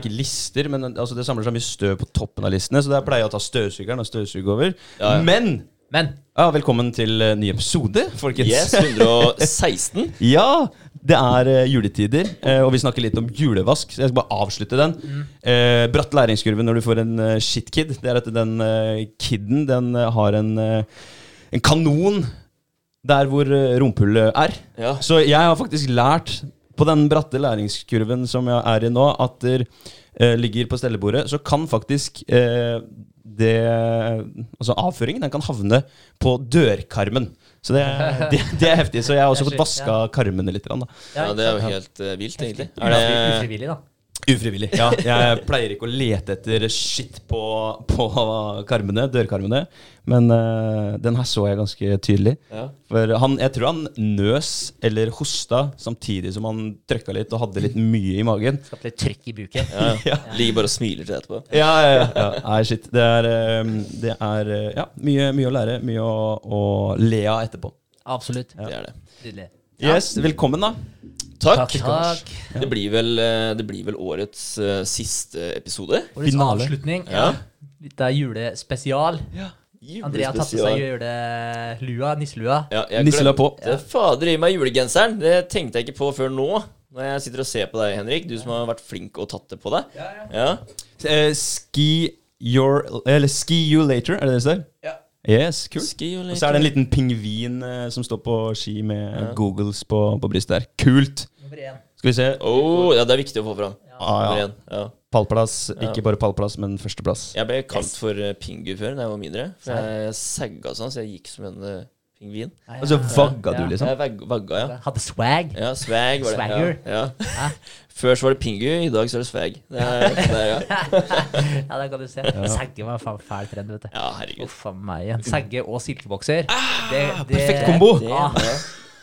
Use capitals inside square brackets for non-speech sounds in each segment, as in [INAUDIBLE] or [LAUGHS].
ikke lister, men altså, det samler seg mye støv på toppen av listene, så der pleier jeg å ta støvsugeren og støvsuge over. Ja, ja. Men Men ja, velkommen til eh, ny episode, folkens. Yes, 116. [LAUGHS] Ja, det er eh, juletider, eh, og vi snakker litt om julevask. Så jeg skal bare avslutte den. Eh, bratt læringskurve når du får en shitkid. Det er at den kiden den har en, en kanon der hvor eh, rumpehullet er. Ja. Så jeg har faktisk lært på den bratte læringskurven som jeg er i nå, at det eh, ligger på stellebordet, så kan faktisk eh, det Altså avføringen den kan havne på dørkarmen. Så det, [LAUGHS] det, det er heftig. Så jeg har også fått vaska karmene litt. Da. ja, det er jo helt uh, vilt, egentlig. Er det, Ufrivillig, da. Ufrivillig. Ja, jeg pleier ikke å lete etter skitt på, på karmene, dørkarmene, men uh, den her så jeg ganske tydelig. ja. For han, jeg tror han nøs eller hosta samtidig som han trøkka litt og hadde litt mye i magen. Skapte litt trykk i buken. Ja, [LAUGHS] ja. Ligger bare og smiler til etterpå. Ja, ja, ja. ja. Nei, shit. Det er, eh, det er eh, ja, mye, mye å lære, mye å, å le av etterpå. Absolutt. Det er det. Nydelig. Yes, Velkommen, da. Takk. Takk. Det blir vel, eh, det blir vel årets uh, siste episode. Årets Finale. avslutning. Ja. Litt av julespesial. André har tatt på seg julelua, nisselua. Ja, nisselua på. glemte fader i meg julegenseren. Det tenkte jeg ikke på før nå. Når jeg sitter og ser på deg, Henrik. Du som har vært flink og tatt det på deg. Ja. Eh, ski your Eller ski you later, er det det det står? Ja. Yes, kult. Ski og Og så er det en liten pingvin eh, som står på ski med googles på, på brystet der. Kult. Nummer én. Skal vi se. Oh, ja, det er viktig å få fram. Ah, Nummer ja. én. Ja. Pallplass. Ikke bare pallplass, men førsteplass. Jeg ble kalt for uh, Pingu før da jeg var mindre. For jeg sagga sånn, så jeg gikk som en eh, pingvin. Nei, Og så ja. vagga du, liksom. Ja, vag vagga, ja. Hadde swag. Ja, swag var det. Swagger. Ja, ja. Før så var det pingu, i dag så er det swag. Det er, det er, ja. [LAUGHS] Ja, det kan du se. Segge var faen fæl trend, vet du. ja, herregud. Uff a meg. Segge og silkebokser. Det, det, perfekt kombo. Ja,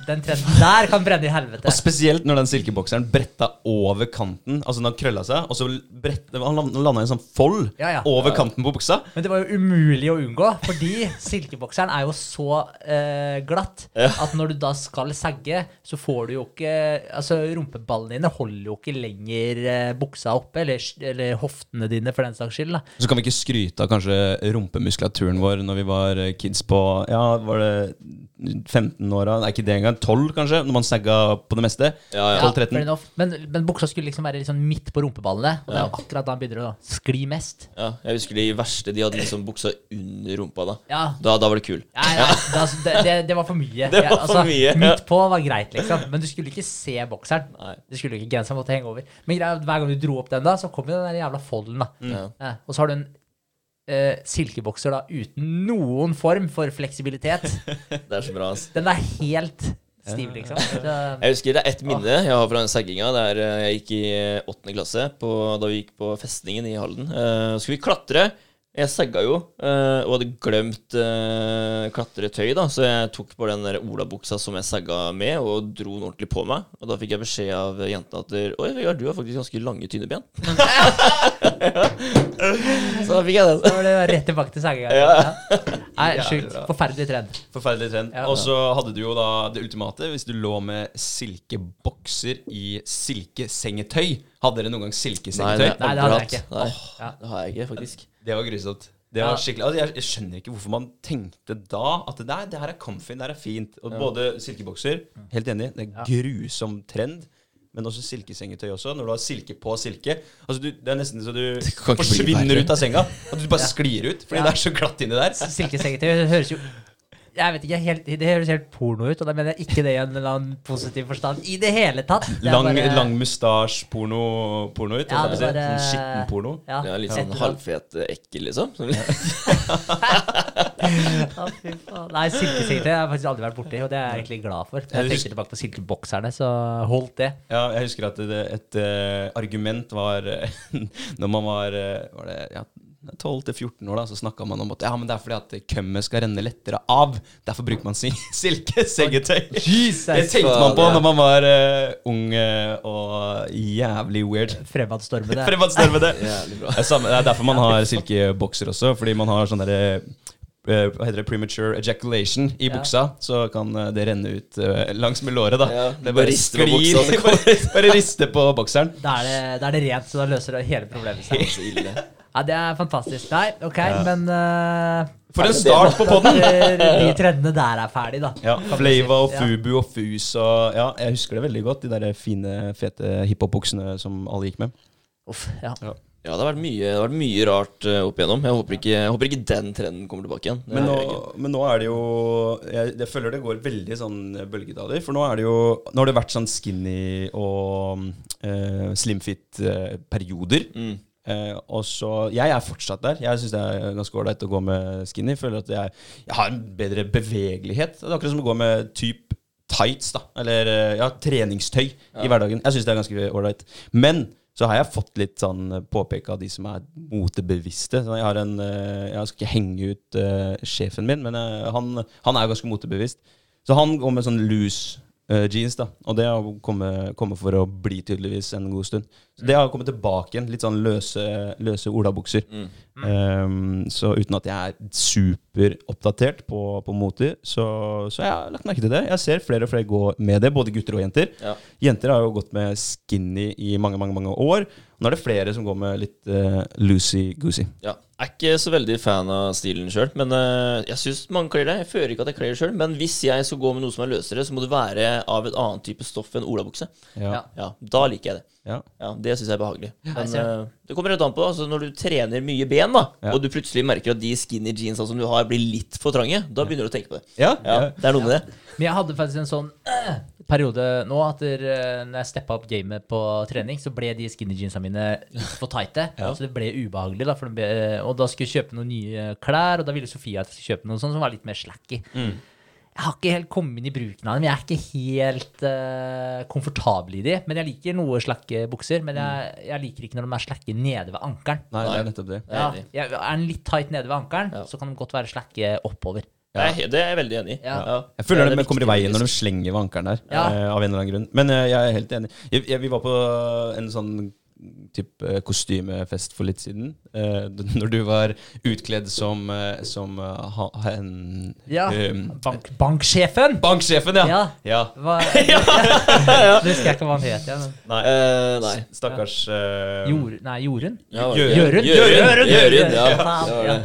den trenden der kan brenne i helvete. Og spesielt når den silkebokseren bretta over kanten. Altså den krølla seg, og så brett, han landa i en sånn fold Ja, ja. over kanten på buksa. Men det var jo umulig å unngå, fordi silkebokseren er jo så eh, glatt at når du da skal sagge, så får du jo ikke Altså, rumpeballene dine holder jo ikke lenger eh, buksa oppe, eller, eller hoftene dine, for den saks skyld. da. Så kan vi ikke skryte av kanskje rumpemuskulaturen vår når vi var eh, kids på Ja, var det 15-åra? Nei, ikke det engang. 12, kanskje? Når man snagga på det meste? Ja, ja. 12, ja. Men, men buksa skulle liksom være sånn midt på rumpeballene, og det er akkurat da den begynner å skli mest. ja. Jeg husker de verste. De hadde liksom buksa under rumpa da. Ja, Da, da var det kul. Ja, ja. det, altså, det, det, det var for mye. [LAUGHS] Det var Ja, for mye, ja. Midt på var greit, liksom. Men du skulle ikke se bokseren. Nei. Du skulle ikke Genseren måtte henge over. Men greia, at hver gang du dro opp den, da så kom jo den der jævla folden. da Ja. ja, Og så har du en Uh, silkebokser da uten noen form for fleksibilitet. [LAUGHS] Det er så bra, ass. Den er helt stiv, liksom. Så, Jeg husker det er ett minne jeg har fra den sagginga. Der eh, jeg gikk i åttende klasse, på, da vi gikk på festningen i Halden. Uh, skulle vi klatre. Jeg sagga jo, uh, og hadde glemt uh, klatretøy, da, så jeg tok på den der olabuksa som jeg sagga med, og dro den ordentlig på meg. Og da fikk jeg beskjed av jentene at Oi, Vegard, du har faktisk ganske lange, tynne ben. [LAUGHS] [LAUGHS] [LAUGHS] så da fikk jeg den. så var det rett tilbake til sagginga. Ja. [LAUGHS] Nei, sjukt. Forferdelig trend. Forferdelig trend. Ja. Og så hadde du jo da det ultimate hvis du lå med silkebokser i silkesengetøy. Hadde dere noen gang silkesengetøy? Nei, nei, Nei, det hadde jeg ikke. Nei, Ja. det har jeg ikke, faktisk. Det var grusomt. Det var Ja. skikkelig altså jeg, jeg skjønner ikke hvorfor man tenkte da at det, der, det her er comfy, det her er fint. Og både silkebokser, helt enig, det er grusom trend. Men også silkesengetøy også. Når du har silke på silke. Altså du, Det er nesten så du [LAUGHS] forsvinner ut av senga. At du bare sklir ut. Fordi Ja. det er så glatt inni der. Silkesengetøy høres jo jeg vet ikke, helt, Det høres helt porno ut, og da mener jeg ikke det i en eller annen positiv forstand i det hele tatt. Det Lang, bare- lang mustasje-porno porno ut. Ja, det bare- Sånn skitten porno. Ja, er litt sånn halvfet ekkel, liksom. [LAUGHS] [LAUGHS] Faen. Nei, silkesengetøy har jeg faktisk aldri vært borti, og det er jeg egentlig glad for. Jeg tenkte tilbake på silkebokserne, så holdt det. Ja, jeg husker at det, et uh, argument var eh, [LAUGHS] Når man var, uh, var det, ja, 12-14 år, da, så snakka man om at ja, men det er fordi at kømmet skal renne lettere av. Derfor bruker man sin [LAUGHS] silkesengetøy. Det tenkte man på når man var uh, ung og jævlig weird. Fremadstormede. [LAUGHS] Fremadstormede. Det er, er derfor man har silkebokser også, fordi man har sånn derre hva heter det, premature ejaculation i Ja. buksa, så kan eh, det renne ut eh, langs med låret. da Ja, Det bare rister på buksa, det [LAUGHS] bare, bare rister på bokseren. Da er, det, da er det rent, så da løser det hele problemet seg. Ja, Det er fantastisk. Nei, OK, men uh, For en start på podden! De trendene der er ferdig, da. Ja, Flava og Fubu og Fus og Ja, jeg husker det veldig godt. De der fine, fete hiphop-buksene som alle gikk med. Uff, ja. Ja, det har vært mye, det har vært mye rart eh, opp igjennom. Jeg håper, ikke, jeg håper ikke den trenden kommer tilbake igjen. Men nå, men nå er det jo jeg, jeg føler det går veldig sånn bølgedaler. For nå er det jo Nå har det vært sånn skinny og uh, slimfit-perioder. Mm. Uh, og så Jeg er fortsatt der. Jeg syns det er ganske ålreit å gå med skinny. Føler at jeg, jeg har en bedre bevegelighet. Det er akkurat som å gå med typ tights, da. Eller eh, ja, treningstøy i hverdagen. Jeg syns det er ganske ålreit. Men så har jeg fått litt sånn påpeke av de som er motebevisste. Jeg, har en, eh, jeg skal ikke henge ut eh, sjefen min, men eh, han, han er ganske motebevisst. Så han går med sånn eh, jeans, da. Og det har kommet, kommet for å bli tydeligvis en god stund. Så det har kommet tilbake igjen. Litt sånn løse, løse olabukser. Mm. Um, så uten at jeg er superoppdatert på, på moter, så, så jeg har lagt merke til det. Jeg ser flere og flere gå med det, både gutter og jenter. Ja. Jenter har jo gått med skinny i mange, mange, mange år. Nå er det flere som går med litt uh, loosey-goosey. Ja. Jeg er ikke så veldig fan av stilen sjøl, men uh, jeg syns mange kler det. Jeg føler ikke at jeg kler det sjøl, men hvis jeg skal gå med noe som er løsere, så må det være av et annet type stoff enn olabukse. Ja. Ja, da liker jeg det. Ja. Ja, Det syns jeg er behagelig. Men eh, det kommer rett an på. Altså, når du trener mye ben, da, Ja. og du plutselig merker at de skinny jeansa som du har, blir litt for trange, da begynner du å tenke på det. Ja. Det er noe med det. Men jeg hadde faktisk en sånn [CLEARS THROAT] periode nå at øh, når jeg steppa opp gamet på trening, så ble de skinny jeansa mine litt for tighte. [LAUGHS] Så det ble ubehagelig. da, for ble, Og da skulle jeg kjøpe noen nye klær, og da ville Sofie at jeg skulle kjøpe noe sånt som var litt mer slacky. Jeg har ikke helt kommet inn i bruken av dem. Jeg er ikke helt uh, komfortabel i de. Men jeg liker noe slakke bukser. Men jeg, jeg liker ikke når de er slakke nede ved ankelen. Nei, det er nettopp det. Ja, jeg, er den litt tight nede ved ankelen, Ja. så kan de godt være slakke oppover. Jeg er Det er jeg veldig enig i. Ja. Jeg føler Det er det, kommer i veien når de slenger ved ankelen der. Ja. eh, av en eller annen grunn. Men eh, jeg er helt enig. Jeg, jeg, vi var på en sånn typ eh, kostymefest for litt siden. Uh, [LAUGHS] når du var utkledd som, uh, som uh, en Ja. Um, Bank, banksjefen! Banksjefen, ja! Ja. ja. Hva, [LAUGHS] Det husker jeg ikke hva han het. Ja, men. Nei, Eh, nei. stakkars Jor, nei, Jorunn? Jørund. Jørund! Ja.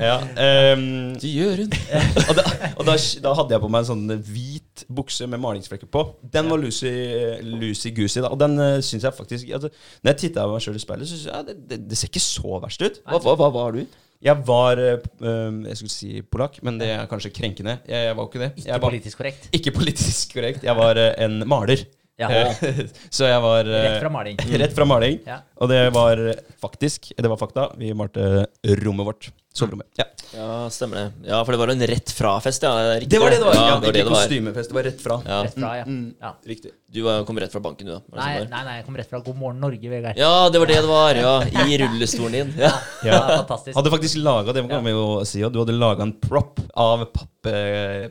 Ja. ehm, Jørund. [LAUGHS] og da, og da, da hadde jeg på meg en sånn hvit bukse med malingsflekker på. Den var loosey-goosey, da. Og den uh, syns jeg faktisk altså, Når jeg titta meg sjøl i speilet, så syns jeg det, det, det ser ikke så verst ut. Hva, hva, hva var du? Jeg var eh, um, Jeg skulle si polakk, men det er kanskje krenkende. Jeg, jeg var ikke det. Ikke var, politisk korrekt. ikke politisk korrekt. Jeg var eh, en maler. Ja. Eh, [LAUGHS] så jeg var eh, Rett fra maling. [LAUGHS] Rett fra maling. Ja. Og det var faktisk Det var fakta. Vi malte rommet vårt. Soverommet. Ja. Ja, stemmer det. Ja, for det var en rett fra-fest, ja. riktig Det var det det var! Ja, Ja, det var det ikke det var. kostymefest, det var rett fra. Ja. Rett fra, ja. Mm, ja. Riktig. Du var, kom rett fra banken, du, da. Nei, sånn nei, nei, jeg kom rett fra God morgen Norge, Vegard. Ja, det var det det var. Ja, I rullestolen din. Ja. [LAUGHS] Ja, fantastisk. Hadde faktisk laget, det kan vi jo si, at du hadde laga en prop av papp,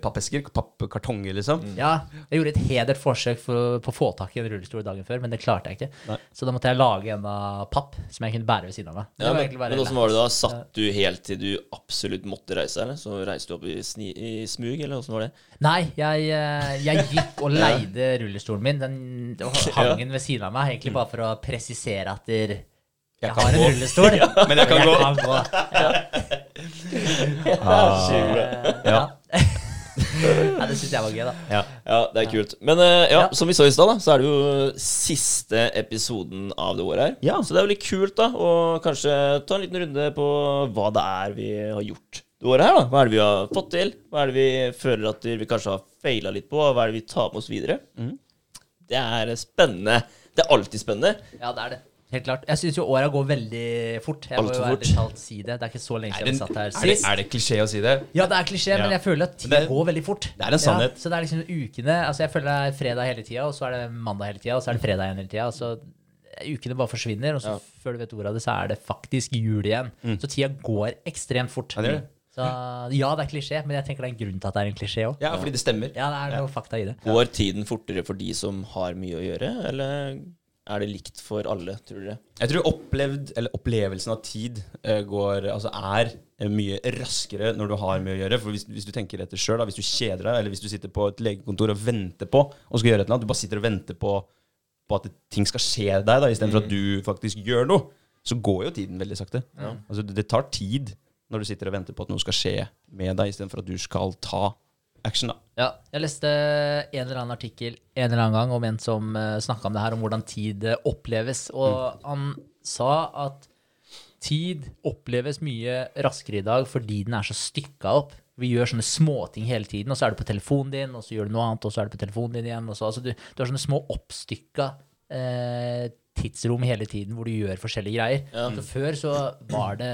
pappesker, pappkartonger, liksom. Ja, jeg gjorde et hedert forsøk for, på å få tak i en rullestol dagen før, men det klarte jeg ikke. Nei. Så da måtte jeg lage en av papp som jeg kunne bære ved siden av meg. Ja, men, men åssen var det da? Satt du helt til du absolutt måtte reise, eller? Så reiste du opp i, sni, i smug, eller åssen var det? Nei, jeg, eh, jeg gikk og [LAUGHS] leide rullestolen min. Den hang den ved siden av meg, egentlig bare for å presisere at der, jeg, jeg har en gå. rullestol. [LAUGHS] Men jeg kan gå. Kan gå. Ah, [LAUGHS] Eh, ja. [LAUGHS] ja, det syns jeg var gøy, da. Ja. Ja, det er kult. Men eh, ja, som vi så i stad, så er det jo siste episoden av det året her. Ja. Så det er jo litt kult, da, å kanskje ta en liten runde på hva det er vi har gjort det året her, da. Hva er det vi har fått til? Hva er det vi føler at vi kanskje har feila litt på? Hva er det vi tar med oss videre? Mm. Det er spennende. Det er alltid spennende. Ja, det er det. Helt klart. Jeg syns jo åra går veldig fort. Jeg må Alt jo for ærlig fort. talt si det. Det er ikke så lenge Er, siden vi satt her er, det, sist. er det klisjé å si det? Ja, det er klisjé, men jeg føler at tida går veldig fort. det er en sannhet. Ja, så det er liksom ukene Altså Jeg føler det er fredag hele tida, og så er det mandag hele tida, og så er det fredag igjen hele tida. Så ukene bare forsvinner, og så Ja. før du vet ordet av det, så er det faktisk jul igjen. Så tida går ekstremt fort. Ja, det det. Så ja, det er klisjé, men jeg tenker det er en grunn til at det er en klisjé òg. Ja, fordi det stemmer. Ja, det er noe fakta i det. Går tiden fortere for de som har mye å gjøre, eller er det likt for alle, tror dere? Jeg tror opplevd, eller opplevelsen av tid eh, går, altså er eh, mye raskere når du har mye å gjøre. For hvis, hvis du tenker etter sjøl, hvis du kjeder deg, eller hvis du sitter på et legekontor og venter på og skal gjøre et eller annet, du bare sitter og venter på, på at ting skal skje deg, istedenfor at du faktisk gjør noe, så går jo tiden veldig sakte. Altså, det, det tar tid når du sitter og venter på at noe skal skje med deg, istedenfor at du skal ta action. da. Ja, jeg leste en eller annen artikkel en eller annen gang om en som uh, snakka om det her, om hvordan tid eh, oppleves. Og han sa at tid oppleves mye raskere i dag fordi den er så stykka opp. Vi gjør sånne småting hele tiden, og så er du på telefonen din, og så gjør du noe annet, og så er du på telefonen din igjen. Og så, altså du, du har sånne små oppstykka eh, tidsrom hele tiden hvor du gjør forskjellige greier. Ja. Så før så var det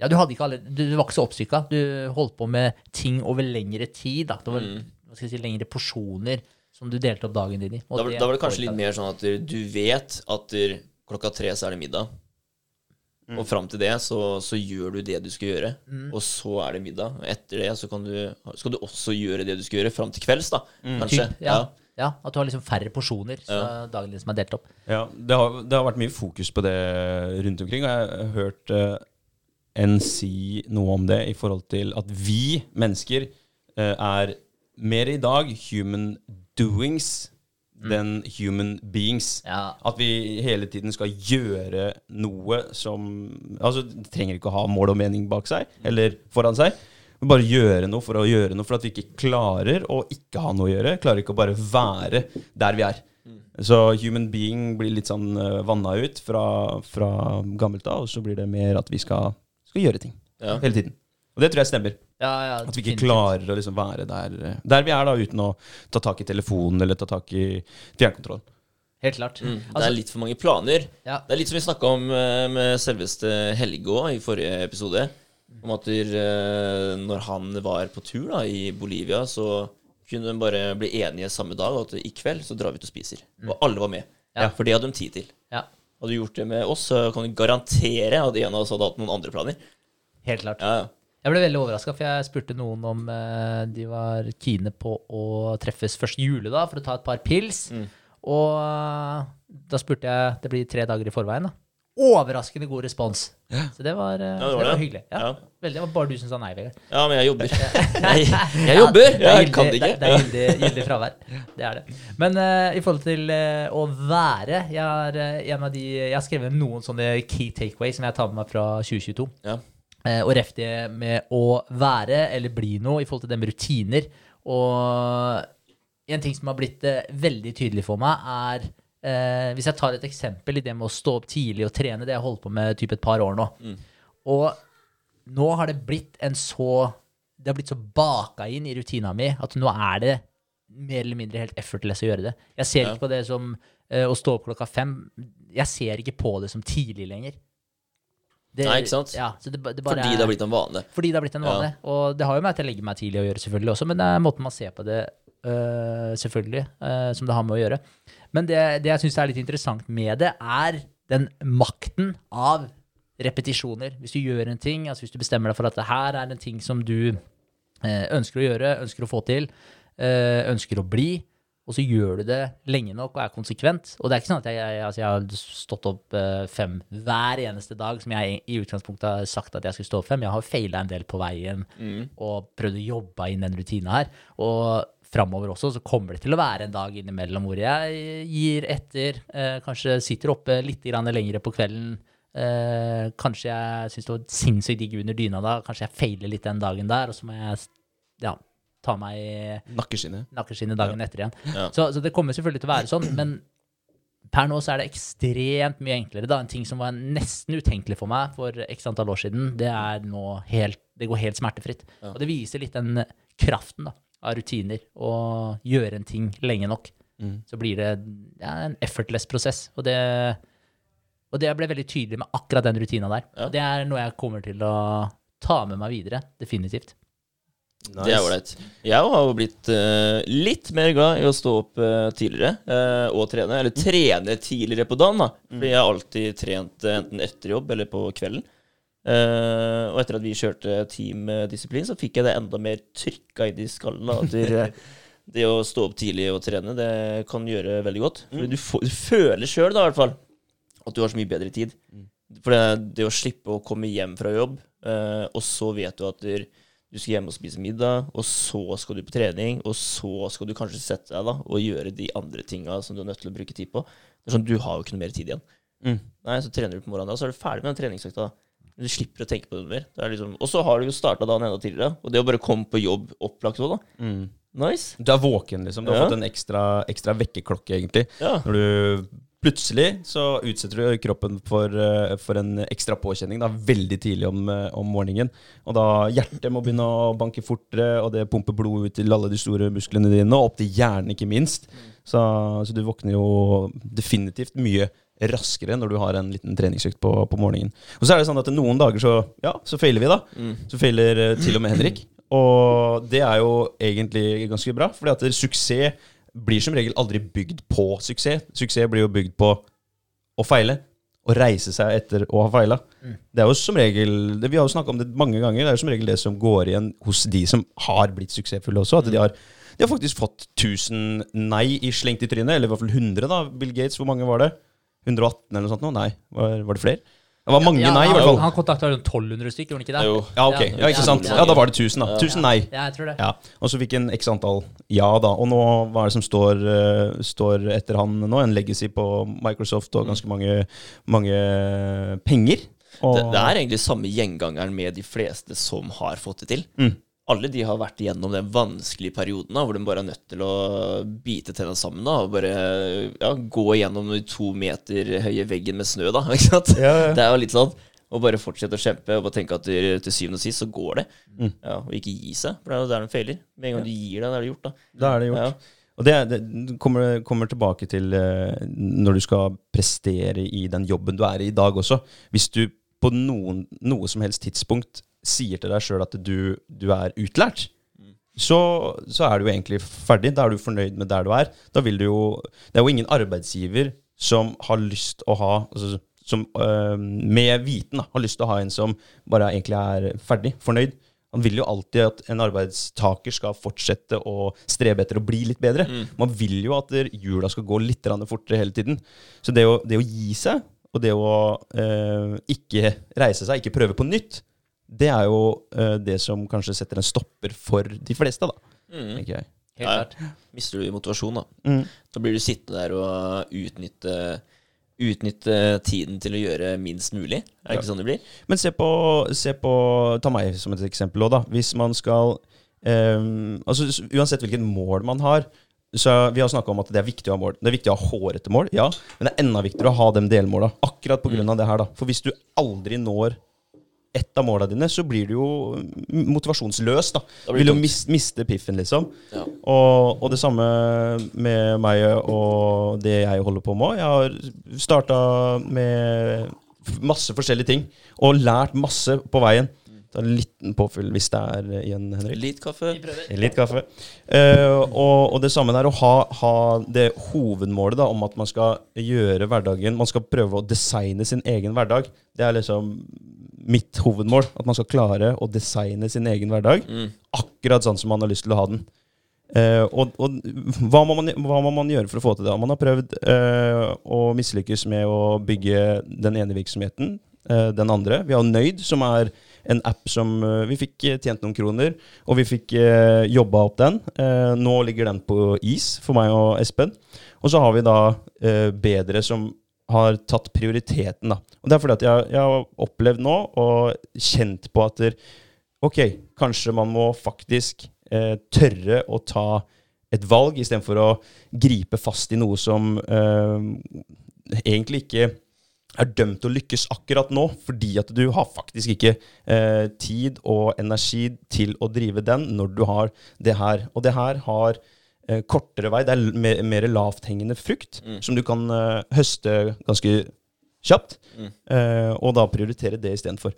ja, du, hadde ikke alle, du, du var ikke så oppstykka. Du holdt på med ting over lengre tid. Da. Det var hva skal jeg si, lengre porsjoner som du delte opp dagen din i. Og Da, var- da var det kanskje litt mer sånn at du vet at klokka tre så er det middag. Og fram til det så, så gjør du det du skal gjøre, og så er det middag. Og etter det så kan du, skal du også gjøre det du skal gjøre fram til kvelds, da. Kanskje. Typ, ja. ja, at du har liksom færre porsjoner. Så dagen din som er delt opp. Ja, det har, det har vært mye fokus på det rundt omkring, og jeg har hørt eh, en si noe om det i forhold til at vi mennesker eh, er mer i dag human doings than human beings. Ja. At vi hele tiden skal gjøre noe som Altså, det trenger ikke å ha mål og mening bak seg, eller foran seg. Men bare gjøre noe for å gjøre noe, for at vi ikke klarer å ikke ha noe å gjøre. Klarer ikke å bare være der vi er. Så human being blir litt sånn uh, vanna ut fra, fra gammelt av, og så blir det mer at vi skal, skal gjøre ting Ja. hele tiden. Og det tror jeg stemmer. Ja, ja, At vi ikke klarer å liksom være der, eh, der vi er, da, uten å ta tak i telefonen eller ta tak i fjernkontrollen. Helt klart. Mm. Det Altså, er litt for mange planer. Ja. Det er litt som vi snakka om eh, med selveste Helge òg i forrige episode. Om at eh, når han var på tur da, i Bolivia, så kunne de bare bli enige samme dag at i kveld så drar vi ut og spiser. Og alle var med. Mm. Ja. For det hadde de tid til. ja, Hadde du gjort det med oss, så kan du garantere at en av oss hadde hatt noen andre planer. helt klart. Ja, ja. Jeg ble veldig overraska, for jeg spurte noen om eh, de var kine på å treffes første juledag for å ta et par pils. Mm. Og eh, da spurte jeg Det blir tre dager i forveien, da. Overraskende god respons. Så det var, eh, Ja, det det var var hyggelig. Ja, Ja. Veldig, det var bare du som sa nei, Vegard. ja, men jeg jobber. [LAUGHS] Jeg, jeg jobber! er Jeg kan det ikke. Det, er gyldig, gyldig fravær. Det er det. Men uh, i forhold til uh, å være jeg har, uh, en av de, jeg har skrevet noen sånne key takeaways som jeg tar med meg fra 2022. Ja. Eh, og ref det med å være eller bli noe i forhold til det med rutiner. Og en ting som har blitt veldig tydelig for meg, er eh, Hvis jeg tar et eksempel i det med å stå opp tidlig og trene, det jeg holdt på med typ et par år nå. Og nå har det blitt en så Det har blitt så baka inn i rutina mi at nå er det mer eller mindre helt effortless å gjøre det. Jeg ser Ja. ikke på det som eh, å stå opp klokka fem. Jeg ser ikke på det som tidlig lenger. Det- Nei, ikke sant? Ja, det, det Fordi det har blitt en vane. fordi det har blitt en Ja. Og det har jo med at jeg legger meg tidlig å gjøre, selvfølgelig også, men det er måten man ser på det, øh, selvfølgelig, øh, som det har med å gjøre. Men det, det jeg syns er litt interessant med det, er den makten av repetisjoner. Hvis du gjør en ting, altså hvis du bestemmer deg for at det her er en ting som du øh, ønsker å gjøre, ønsker å få til, øh, ønsker å bli, og så gjør du det lenge nok og er konsekvent. Og det er ikke sånn at jeg, jeg, altså jeg har stått opp eh, fem hver eneste dag, som jeg i utgangspunktet har sagt at jeg skulle stå opp fem. Jeg har feila en del på veien og prøvd å jobbe inn den rutina her. Og framover også så kommer det til å være en dag innimellom hvor jeg gir etter, eh, kanskje sitter oppe litt lenger på kvelden. Eh, kanskje jeg syns det var sinnssykt digg under dyna da. Kanskje jeg feiler litt den dagen der, og så må jeg ja, ta meg i Nakkeskinnet. nakkeskinnet dagen etter igjen. Ja. Så, så det kommer selvfølgelig til å være sånn, men per nå så er det ekstremt mye enklere. da. En ting som var nesten utenkelig for meg for x antall år siden, det er nå helt, det går helt smertefritt. Og det viser litt den kraften da, av rutiner. og gjøre en ting lenge nok, så blir det ja, en effortless prosess. Og det, og det ble veldig tydelig med akkurat den rutina der. Ja. Det er noe jeg kommer til å ta med meg videre, definitivt. Det er ålreit. Jeg har jo blitt uh, litt mer glad i å stå opp uh, tidligere uh, og trene. Eller trene tidligere på dagen, da. Fordi jeg har alltid trent enten etter jobb eller på kvelden. Eh, og etter at vi kjørte teamdisiplin, så fikk jeg det enda mer trykka inn i skallen. Da, at det, [LAUGHS] Det å stå opp tidlig og trene, det kan gjøre veldig godt. Mm. du, får, du føler sjøl, da, i hvert fall, at du har så mye bedre tid. For det, det å slippe å komme hjem fra jobb, uh, og så vet du at du, skal hjem og spise middag, og så skal du på trening, og så skal du kanskje sette deg da og gjøre de andre tinga som du er nødt til å bruke tid på. Det er sånn, Du har jo ikke noe mer tid igjen. Mm. Nei, Så trener du på morgenen, da, så er du ferdig med den treningsøkta. Du slipper å tenke på det mer. Det liksom, og så har du jo starta dagen enda tidligere. Og det å bare komme på jobb opplagt òg, da. Mm. Nice. Du er våken, liksom. Du har Ja. fått en ekstra, ekstra vekkerklokke, egentlig. Ja. Når du plutselig så utsetter du kroppen for, eh, for en ekstra påkjenning da, veldig tidlig om, eh, om morgenen. Og da hjertet må begynne å banke fortere, og det pumper blod ut til alle de store musklene dine, og opp til hjernen, ikke minst. Så, så du våkner jo definitivt mye raskere når du har en liten treningsøkt på, på morgenen. Og så er det sånn at noen dager så, ja, så feiler vi, da. Så feiler eh, til og med Henrik. Og det er jo egentlig ganske bra, fordi at suksess blir som regel aldri bygd på suksess. Suksess blir jo bygd på å feile. Å reise seg etter å ha feila. Det er jo som regel det, Vi har jo snakka om det mange ganger. Det er jo som regel det som går igjen hos de som har blitt suksessfulle også. At de har, de har faktisk fått 1000 nei i slengt i trynet. Eller i hvert fall 100, da. Bill Gates, hvor mange var det? 118 eller noe sånt? nå? Nei, var, var det flere? Det var mange Ja, nei, i hvert fall. Han kontakta rundt 1200 stykker, gjorde han ikke det? Jo. Ja, ok. Ja, ikke sant? Ja, da var det 1000, da. 1000 nei. Ja, jeg tror det. Ja, Og så fikk en x antall ja, da. Og nå, hva er det som står, uh, står etter han nå? En legacy på Microsoft og ganske mange, mange penger. Og, Det, det er egentlig samme gjengangeren med de fleste som har fått det til. Mm. Alle de har vært igjennom den vanskelige perioden da, hvor de bare er nødt til å bite tenna sammen da, og bare ja, gå gjennom den to meter høye veggen med snø. da, [LAUGHS] ikke sant? Ja, ja. Det er jo litt sånn. Og bare fortsette å kjempe og bare tenke at til, til syvende og sist så går det. Mm. Ja, Og ikke gi seg, for det er jo der de feiler. Med en gang du gir deg, da er det gjort. da. Da er det gjort. Og det, det kommer, kommer tilbake til eh, når du skal prestere i den jobben du er i i dag også. Hvis du på noen, noe som helst tidspunkt sier til deg sjøl at du, du er utlært, så, så er du jo egentlig ferdig. Da er du fornøyd med der du er. Da vil du jo Det er jo ingen arbeidsgiver som har lyst å ha altså, som, øh, Med viten da, har lyst til å ha en som bare egentlig er ferdig, fornøyd. Han vil jo alltid at en arbeidstaker skal fortsette å strebe etter å bli litt bedre. Man vil jo at hjula skal gå litt fortere hele tiden. Så det å, det å gi seg, og det å øh, ikke reise seg, ikke prøve på nytt, det er jo uh, det som kanskje setter en stopper for de fleste, da. Mm. jeg. Helt Ja. klart. Mister du motivasjon, da. Mm. Da blir du sittende der og utnytte, utnytte tiden til å gjøre minst mulig. Er det Ja. ikke sånn det blir? Men se på, se på Ta meg som et eksempel òg, da. Hvis man skal um, altså Uansett hvilket mål man har så Vi har snakka om at det er viktig å ha mål. Det er viktig å ha hårete mål, ja. Men det er enda viktigere å ha de delmåla. Akkurat pga. av det her, da. For hvis du aldri når ett av måla dine, så blir du jo motivasjonsløs. da Da Vil jo mis, miste piffen, liksom. Ja. Og, og det samme med meg og det jeg holder på med. Jeg har starta med masse forskjellige ting og lært masse på veien. Ta en liten påfyll hvis det er igjen, Henrik. Litt kaffe. Litt kaffe. Uh, og, og det samme der å ha, ha det hovedmålet da, om at man skal gjøre hverdagen Man skal prøve å designe sin egen hverdag. Det er liksom mitt hovedmål. At man skal klare å designe sin egen hverdag Mm. akkurat sånn som man har lyst til å ha den. Uh, og og hva, må man, hva må man gjøre for å få til det? Man har prøvd uh, å mislykkes med å bygge den ene virksomheten, uh, den andre. Vi har Nøyd, som er en app som Vi fikk tjent noen kroner, og vi fikk uh, jobba opp den. Nå ligger den på is for meg og Espen. Og så har vi da Bedre, som har tatt prioriteten. da. Og Det er fordi at jeg, jeg har opplevd nå og kjent på at der, Ok, kanskje man må faktisk eh, tørre å ta et valg istedenfor å gripe fast i noe som eh, egentlig ikke er dømt til å lykkes akkurat nå, fordi at du har faktisk ikke eh, tid og energi til å drive den når du har det her. Og det her har eh, kortere vei. Det er mer, mer lavthengende frukt Mm. som du kan eh, høste ganske kjapt, Mm. eh, og da prioritere det istedenfor.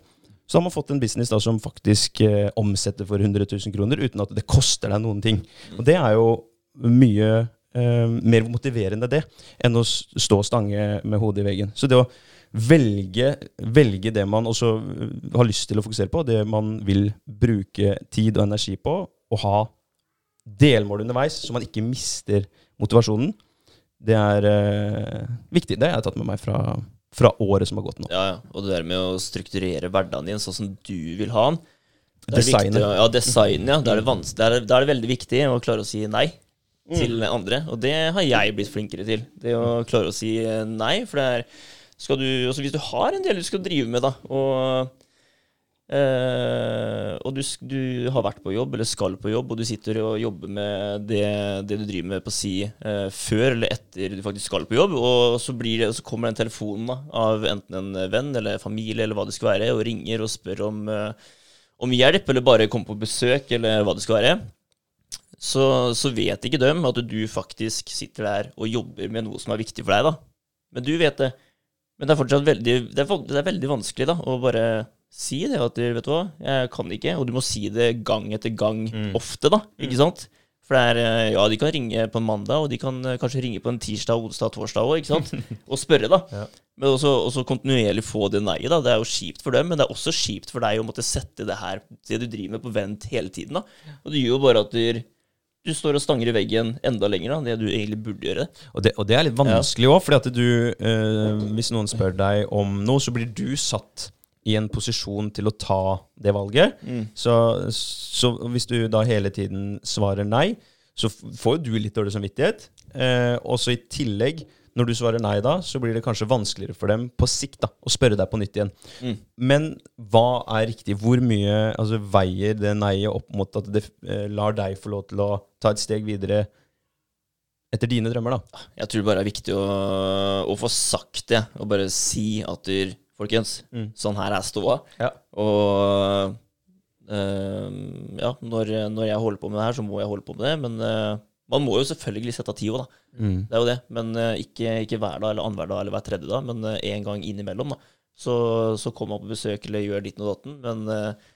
Så har man fått en business da som faktisk eh, omsetter for 100 000 kroner uten at det koster deg noen ting. Og det er jo mye eh, mer motiverende det enn å stå og stange med hodet i veggen. Så det å velge, velge det man også eh, har lyst til å fokusere på, det man vil bruke tid og energi på, og ha delmål underveis, så man ikke mister motivasjonen. Det er eh, viktig. Det har jeg tatt med meg fra, fra året som har gått nå. Ja, ja. Og det der med å strukturere hverdagen din sånn som du vil ha den. Designet. viktig Ja, design, ja. Da er, er er det veldig viktig å klare å si nei til andre. Og det har jeg blitt flinkere til. Det å klare å si eh, nei. For det er skal du, altså Hvis du har en del du skal drive med, da, og Eh, og du, du har vært på jobb, eller skal på jobb, og du sitter og jobber med det, det du driver med på si uh, før eller etter du faktisk skal på jobb, og så, det, så kommer den telefonen da, av enten en venn eller familie eller hva det skal være, og ringer og spør om, uh, om hjelp, eller bare kommer på besøk, eller hva det skal være. Så, så vet ikke dem at du faktisk sitter der og jobber med noe som er viktig for deg, da. Men du vet det. Men det er fortsatt veldig, det er, det er veldig vanskelig da, å bare si det. At du, vet du hva, jeg kan ikke. Og du må si det gang etter gang ofte, da. Ikke sant? For det er, eh, ja, de kan ringe på en mandag, og de kan eh, kanskje ringe på en tirsdag, onsdag, torsdag òg, ikke sant? [LAUGHS] Og spørre, da. Men også, også kontinuerlig få det nei-et, da. Det er jo kjipt for dem, men det er også kjipt for deg å måtte sette det her, det du driver med, på vent hele tiden, da. Og det gjør jo bare at du, du står og stanger i veggen enda lenger, da, det du egentlig burde gjøre. Og det, og det er litt vanskelig òg, at du eh, Hvis noen spør deg om noe, så blir du satt i en posisjon til å ta det valget. Så, så hvis du da hele tiden svarer nei, så får jo du litt dårlig samvittighet. Eh, og så i tillegg, når du svarer nei da, så blir det kanskje vanskeligere for dem på sikt da, å spørre deg på nytt igjen. Men hva er riktig? Hvor mye altså, veier det nei-et opp mot at det eh, lar deg få lov til å ta et steg videre etter dine drømmer, da? Jeg tror bare det er viktig å, å få sagt det, og bare si at du, folkens, sånn her er ståa. Ja. Og eh, ja, når, når jeg holder på med det her, så må jeg holde på med det. Men eh, man må jo selvfølgelig sette av tid òg, da. Det er jo det. Men eh, ikke, ikke hver dag eller annenhver dag eller hver tredje dag, men én gang innimellom. da. Så, så kommer man på besøk eller gjør ditt og datten. Men eh,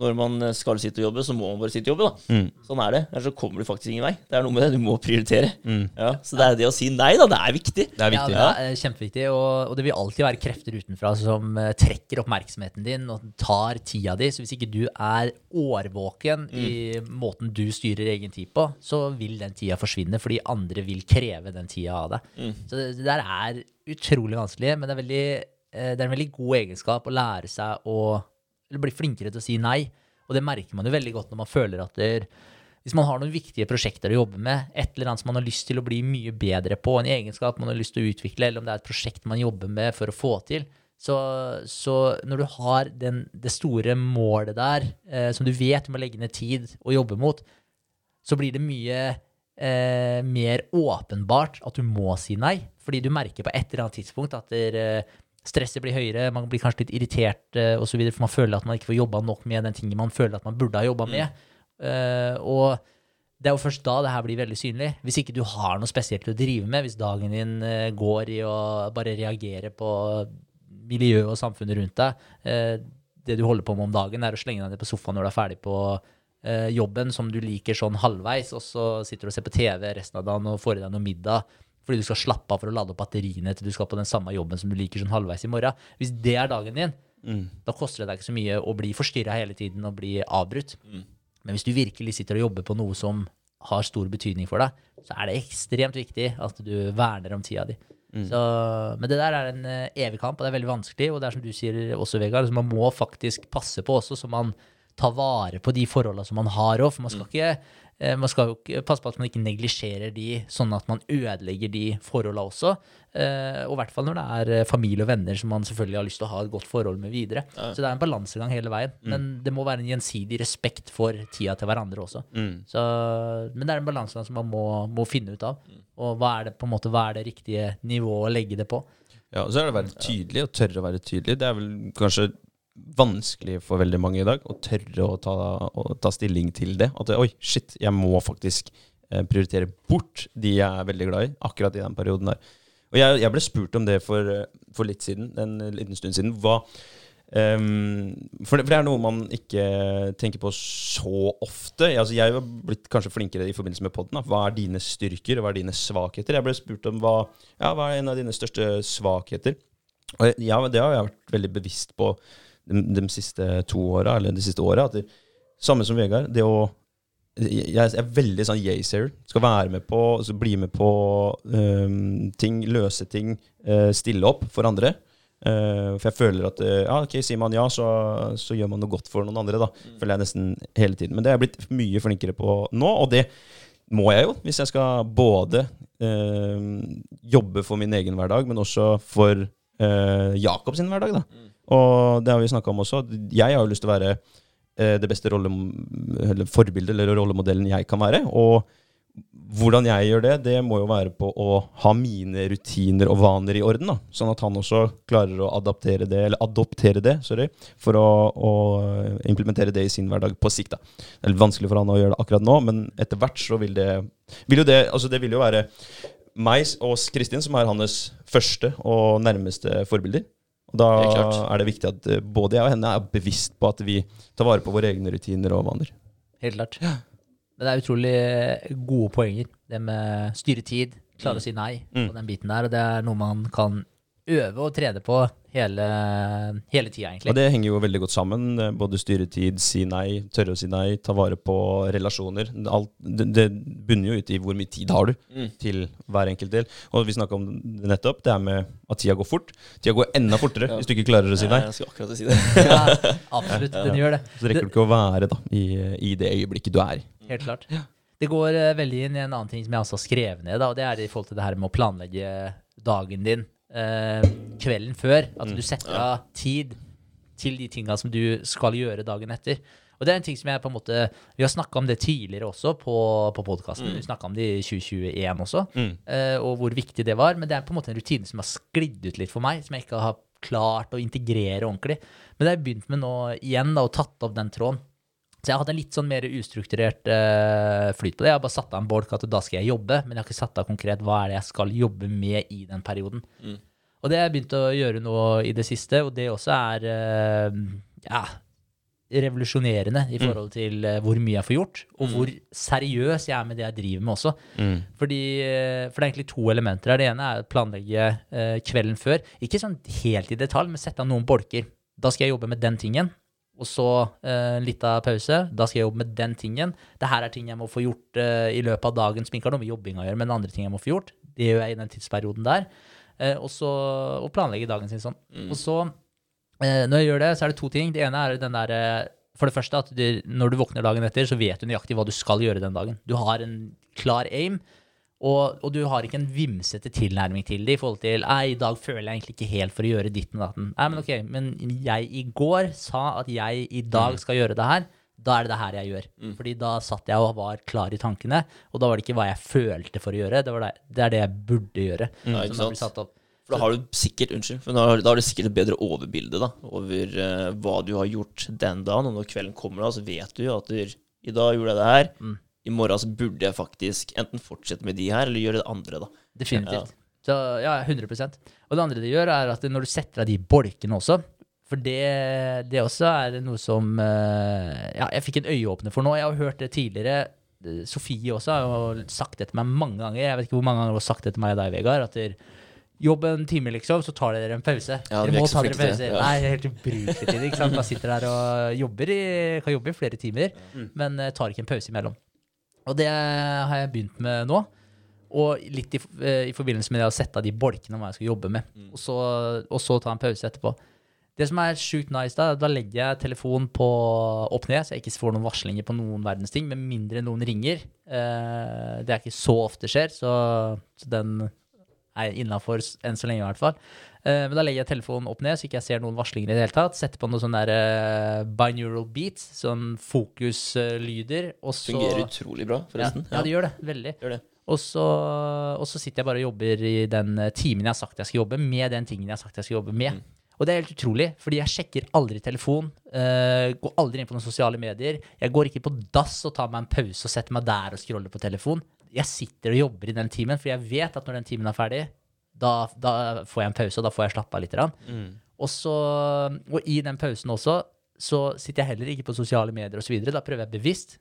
når man skal sitte og jobbe, så må man bare sitte og jobbe, da. Sånn er det. Ellers så kommer du faktisk ingen vei. Det er noe med det. Du må prioritere. Ja, så det er det å si nei, da. Det er viktig. Det er Ja, det er eh, kjempeviktig, og, og det vil alltid være krefter utenfra som eh, trekker oppmerksomheten din og tar tida di. Så hvis ikke du er årvåken i måten du styrer egen tid på, så vil den tida forsvinne, fordi andre vil kreve den tida av deg. Så det, det der er utrolig vanskelig, men det er, veldig, eh, det er en veldig god egenskap å lære seg å eller bli flinkere til å si nei. Og det merker man jo veldig godt når man føler at det, hvis man har noen viktige prosjekter å jobbe med, et eller annet som man har lyst til å bli mye bedre på, en egenskap man har lyst til å utvikle, eller om det er et prosjekt man jobber med for å få til, så, så når du har den, det store målet der, eh, som du vet du må legge ned tid og jobbe mot, så blir det mye eh, mer åpenbart at du må si nei. Fordi du merker på et eller annet tidspunkt at der, eh, stresset blir høyere, man blir kanskje litt irritert osv., så videre, for man føler at man ikke får jobba nok med den tingen man føler at man burde ha jobba med. Mm. og det er jo først da det her blir veldig synlig. Hvis ikke du har noe spesielt å drive med, hvis dagen din eh, går i å bare reagere på miljøet og samfunnet rundt deg, eh, det du holder på med om dagen, er å slenge deg ned på sofaen når du er ferdig på eh, jobben som du liker sånn halvveis, og så sitter du og ser på TV resten av dagen og får i deg noe middag fordi du skal slappe av for å lade opp batteriene til du skal på den samme jobben som du liker sånn halvveis i morgen. Hvis det er dagen din, da koster det deg ikke så mye å bli forstyrra hele tiden og bli avbrutt. Men hvis du virkelig sitter og jobber på noe som har stor betydning for deg, så er det ekstremt viktig at du verner om tida di. Så, men det der er en eh, evig kamp, og det er veldig vanskelig. Og det er som du sier også, Vegard, man må faktisk passe på også, så man tar vare på de forholdene som man har òg. For man skal ikke eh, man skal jo ikke passe på at man ikke neglisjerer de, sånn at man ødelegger de forholdene også. Eh, og i hvert fall når det er eh, familie og venner som man selvfølgelig har lyst til å ha et godt forhold med videre. Så det er en balansegang hele veien. Men det må være en gjensidig respekt for tida til hverandre også. Så, men det er en balansegang som man må, må finne ut av. Og hva er det på en måte, hva er det riktige nivået å legge det på? Ja, og så er det å være tydelig, og tørre å være tydelig. Det er vel kanskje vanskelig for veldig mange i dag å tørre å ta, å ta stilling til det. At oi, shit, jeg må faktisk eh, prioritere bort de jeg er veldig glad i, akkurat i den perioden der. Og jeg, jeg ble spurt om det for, eh, for litt siden, en liten stund siden. Hva um, for, det, for det er noe man ikke tenker på så ofte. Altså, jeg har blitt kanskje flinkere i forbindelse med podden. Hva er dine styrker, og hva er dine svakheter? Jeg ble spurt om hva, ja, hva er en av dine største svakheter. Og ja, det har jeg vært veldig bevisst på de, de siste to åra, eller de siste åra. at det- Samme som Vegard. Det å jeg, er veldig sånn yay-sayer. Skal være med på, bli med på um, ting, løse ting, uh, stille opp for andre. Uh, for jeg føler at uh, ja, ok, sier man ja, så, så gjør man noe godt for noen andre. da, Føler jeg nesten hele tiden. Men det er jeg blitt mye flinkere på nå, og det må jeg jo, hvis jeg skal både jobbe for min egen hverdag, men også for Jakobs Jakob sin hverdag. da. Og det har vi snakka om også. Jeg har jo lyst til å være eh, det beste rolle, eller forbildet eller rollemodellen jeg kan være. Og hvordan jeg gjør det, det må jo være på å ha mine rutiner og vaner i orden. da, Sånn at han også klarer å adaptere det, eller adoptere det, sorry, for å, å implementere det i sin hverdag på sikt. da. Det er vanskelig for han å gjøre det akkurat nå, men etter hvert så vil det vil jo det, altså det vil jo være meg og Kristin som er hans første og nærmeste forbilder. Og da det er, er det viktig at eh, både jeg og henne er bevisst på at vi tar vare på våre egne rutiner og vaner. Helt klart. Men det er utrolig gode poenger. Det med styre tid, klare å si nei Mm. og den biten der. Og det er noe man kan øve og trene på hele, hele tida, egentlig. Og det henger jo veldig godt sammen. Både styretid, si nei, tørre å si nei, ta vare på relasjoner. Alt, det, det bunner jo ut i hvor mye tid har du Mm. til hver enkelt del. Og vi snakka om det nettopp, det er med at tida går fort. Tida går enda fortere Ja. hvis du ikke klarer å si nei. Jeg skal akkurat si det. [LAUGHS] ja, absolutt, den gjør det. Så rekker du ikke å være da, i, i det øyeblikket du er i. Helt klart. Det går eh, veldig inn i en annen ting som jeg også har skrevet ned, da, og det er i forhold til det her med å planlegge dagen din eh, kvelden før. At du setter av tid til de tinga som du skal gjøre dagen etter. Og det er en ting som jeg på en måte Vi har snakka om det tidligere også på, på podkasten. Vi snakka om det i 2021 også, Mm. eh, og hvor viktig det var. Men det er på en måte en rutine som har sklidd ut litt for meg, som jeg ikke har klart å integrere ordentlig. Men det har jeg begynt med nå igjen, da, og tatt opp den tråden. Så jeg har hatt en litt sånn mer ustrukturert uh, flyt på det. Jeg har bare satt av en bolk at da skal jeg jobbe, men jeg har ikke satt av konkret hva er det jeg skal jobbe med i den perioden. Mm. Og det har jeg begynt å gjøre nå i det siste, og det også er uh, ja, revolusjonerende i forhold til uh, hvor mye jeg får gjort, og hvor seriøs jeg er med det jeg driver med også. Mm. Fordi, for det er egentlig to elementer her. Det ene er å planlegge kvelden før. Ikke sånn helt i detalj, men sette av noen bolker. Da skal jeg jobbe med den tingen. Og så eh, litt av pause. Da skal jeg jobbe med den tingen. Det her er ting jeg må få gjort eh, i løpet av dagen som ikke har noe med jobbing å gjøre, men andre ting jeg må få gjort. Det gjør jeg i den tidsperioden der. Eh, og så og planlegge dagen sin sånn. Og så, eh, når jeg gjør det, så er det to ting. Det ene er den der eh, For det første at du, når du våkner dagen etter, så vet du nøyaktig hva du skal gjøre den dagen. Du har en klar aim. Og, og du har ikke en vimsete tilnærming til det i forhold til Nei, i dag føler jeg egentlig ikke helt for å gjøre ditt og datten. Nei, men ok, men jeg i går sa at jeg i dag skal gjøre det her. Da er det det her jeg gjør. Fordi da satt jeg og var klar i tankene, og da var det ikke hva jeg følte for å gjøre, det, var det, det er det jeg burde gjøre. Ja, ikke sant? satt opp. For da har du sikkert unnskyld, for da har, da har du sikkert et bedre overbilde da, over uh, hva du har gjort den dagen. Og når kvelden kommer, da, så vet du jo at du, i dag gjorde jeg det her. Mm. I morgen så burde jeg faktisk enten fortsette med de her, eller gjøre det andre. da. Definitivt. Så ja, 100% Og det andre de gjør, er at når du setter av de bolkene også For det, det også er noe som eh, Ja, jeg fikk en øyeåpner for nå. Jeg har hørt det tidligere. Sofie også har jo sagt det til meg mange ganger. Jeg vet ikke hvor mange ganger hun har sagt det til meg og deg, Vegard. At der, jobb en time, liksom, så tar dere en pause. Ja, dere er må ta dere en pause. det, ja. Nei, det er helt ubrukelig tid. Ikke sant? Man sitter der og jobber i, kan jobbe i flere timer, men eh, tar ikke en pause imellom. Og det har jeg begynt med nå. Og litt i, eh, i forbindelse med det å sette av de bolkene om hva jeg skal jobbe med. Og, så, og så ta en pause etterpå. Det som er sjukt nice, da, da legger jeg telefonen på opp ned, så jeg ikke får noen varslinger på noen verdens ting, med mindre noen ringer. Eh, det er ikke så ofte skjer, så, så den er innafor enn så lenge, i hvert fall. Uh, men da legger jeg telefonen opp ned, så ikke jeg ser noen varslinger i det hele tatt. Setter på noen sånne der, uh, binaural beats, sånn fokuslyder. og så- Fungerer utrolig bra, forresten. Ja, ja, det gjør det. Veldig. Gjør det. Og så, og så sitter jeg bare og jobber i den eh, timen jeg har sagt jeg skal jobbe, med den tingen jeg har sagt jeg skal jobbe med. Mm. Og det er helt utrolig, fordi jeg sjekker aldri telefon, Uh, går aldri inn på noen sosiale medier. Jeg går ikke på dass og tar meg en pause og setter meg der og scroller på telefon. Jeg sitter og jobber i den timen, for jeg vet at når den timen er ferdig, da, da får jeg en pause, og da får jeg slappe av litt. Mm. Og, så, og i den pausen også, så sitter jeg heller ikke på sosiale medier osv. Da prøver jeg bevisst.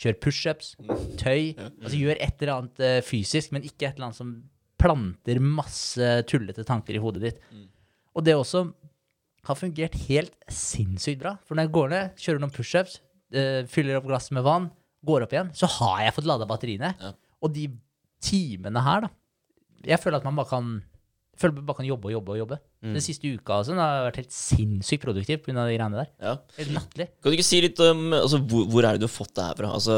Kjør pushups, tøy. Altså gjør et eller annet uh, fysisk, men ikke et eller annet som planter masse tullete tanker i hodet ditt. Og det også har fungert helt sinnssykt bra. For når jeg går ned, kjører noen pushups, uh, fyller opp glasset med vann, går opp igjen, så har jeg fått lada batteriene. Ja. Og de timene her, da Jeg føler at man bare kan føler man bare kan jobbe og jobbe og jobbe. Mm. Den siste uka altså, den har vært helt sinnssykt produktiv pga. de greiene der. Ja. Helt latterlig. Kan du ikke si litt om altså, hvor, hvor er det du har fått det her fra? Altså,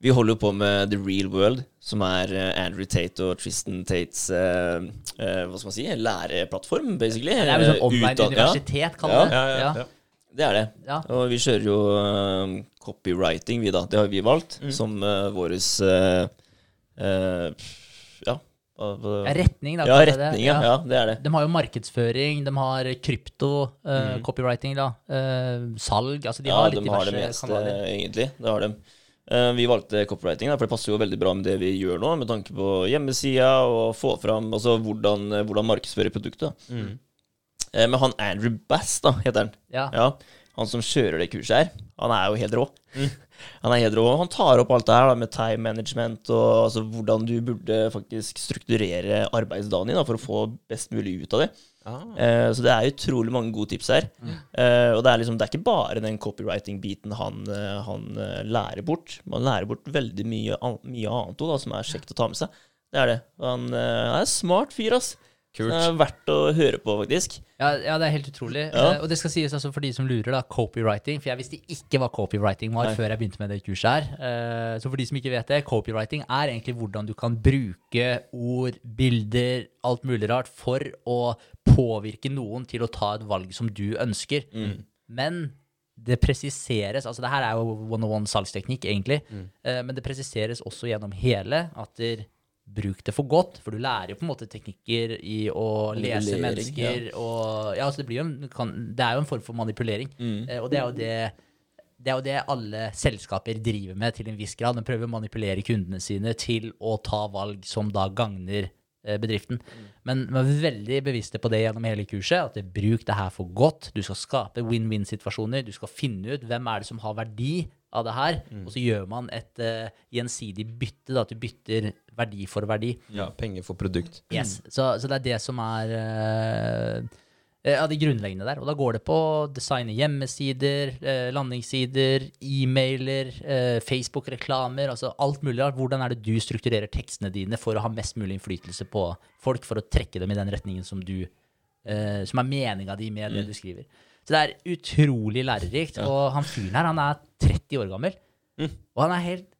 vi holder jo på med The Real World, som er eh, Andrew Tate og Tristan Tates uh, uh, hva skal man si, læreplattform, basically. Det er jo sånn Eh, online utdan- universitet, kaller Ja. det. Ja, ja, ja. Ja. Ja, det er det. Ja. Og vi kjører jo uh, copywriting, vi da. Det har vi valgt som uh, våres uh, Ja. Ja, retning, da. ja, retning, ja. ja. Det er det. De har jo markedsføring, de har krypto, eh, copywriting, da. salg. Altså, de Mm. ja, har litt de har det diverse meste, kanaler. egentlig. Det har de. Vi valgte copywriting, for det passer jo veldig bra med det vi gjør nå, med tanke på hjemmesida og få fram altså, hvordan, hvordan markedsføre produktet. Mm. Eh, men han Andrew Bass, da, heter han. Ja. Ja, han som kjører det kurset her, han er jo helt rå. Mm. [LAUGHS] Han er helt rå. Han tar opp alt det her da, med time management og altså, hvordan du burde faktisk strukturere arbeidsdagen din da, for å få best mulig ut av det. Ah. Eh, så det er utrolig mange gode tips her. Mm. Eh, og det er liksom, det er ikke bare den copywriting-biten han, eh, han eh, lærer bort. Man lærer bort veldig mye, an mye annet også, da, som er kjekt å ta med seg. Det er det. Han, han er en smart fyr, ass. Kult. Det er verdt å høre på, faktisk. Ja, ja, det er helt utrolig. Ja. Eh, og det skal sies altså for de som lurer, da, copywriting. For jeg visste ikke hva copywriting var Nei. før jeg begynte med det kurset her. Eh, så for de som ikke vet det, copywriting er egentlig hvordan du kan bruke ord, bilder, alt mulig rart for å påvirke noen til å ta et valg som du ønsker. Men det presiseres Altså, det her er jo one-on-one salgsteknikk, egentlig. Eh, men det presiseres også gjennom hele at der, Bruk det for godt, for du lærer jo på en måte teknikker i å lese mennesker. mennesker og Ja, altså det en, kan, det er jo en form for manipulering. Mm. Eh, og det er jo det det er jo det alle selskaper driver med til en viss grad. De prøver å manipulere kundene sine til å ta valg som da gagner eh, bedriften. Men vi er veldig bevisste på det gjennom hele kurset. At det, bruk det her for godt. Du skal skape win-win-situasjoner. Du skal finne ut hvem er det som har verdi av det her. Og så gjør man et uh, gjensidig bytte. Da, at du bytter verdi for verdi. Ja, penger for produkt. Yes. Så, så det er det som er uh, av de grunnleggende der. Og da går det på å designe hjemmesider, eh, landingssider, e-mailer, eh, Facebook-reklamer, altså alt mulig rart. Hvordan er det du strukturerer tekstene dine for å ha mest mulig innflytelse på folk, for å trekke dem i den retningen som du eh, som er meninga di med det du skriver. Så det er utrolig lærerikt. Og han fyren her, han er 30 år gammel. Og han er helt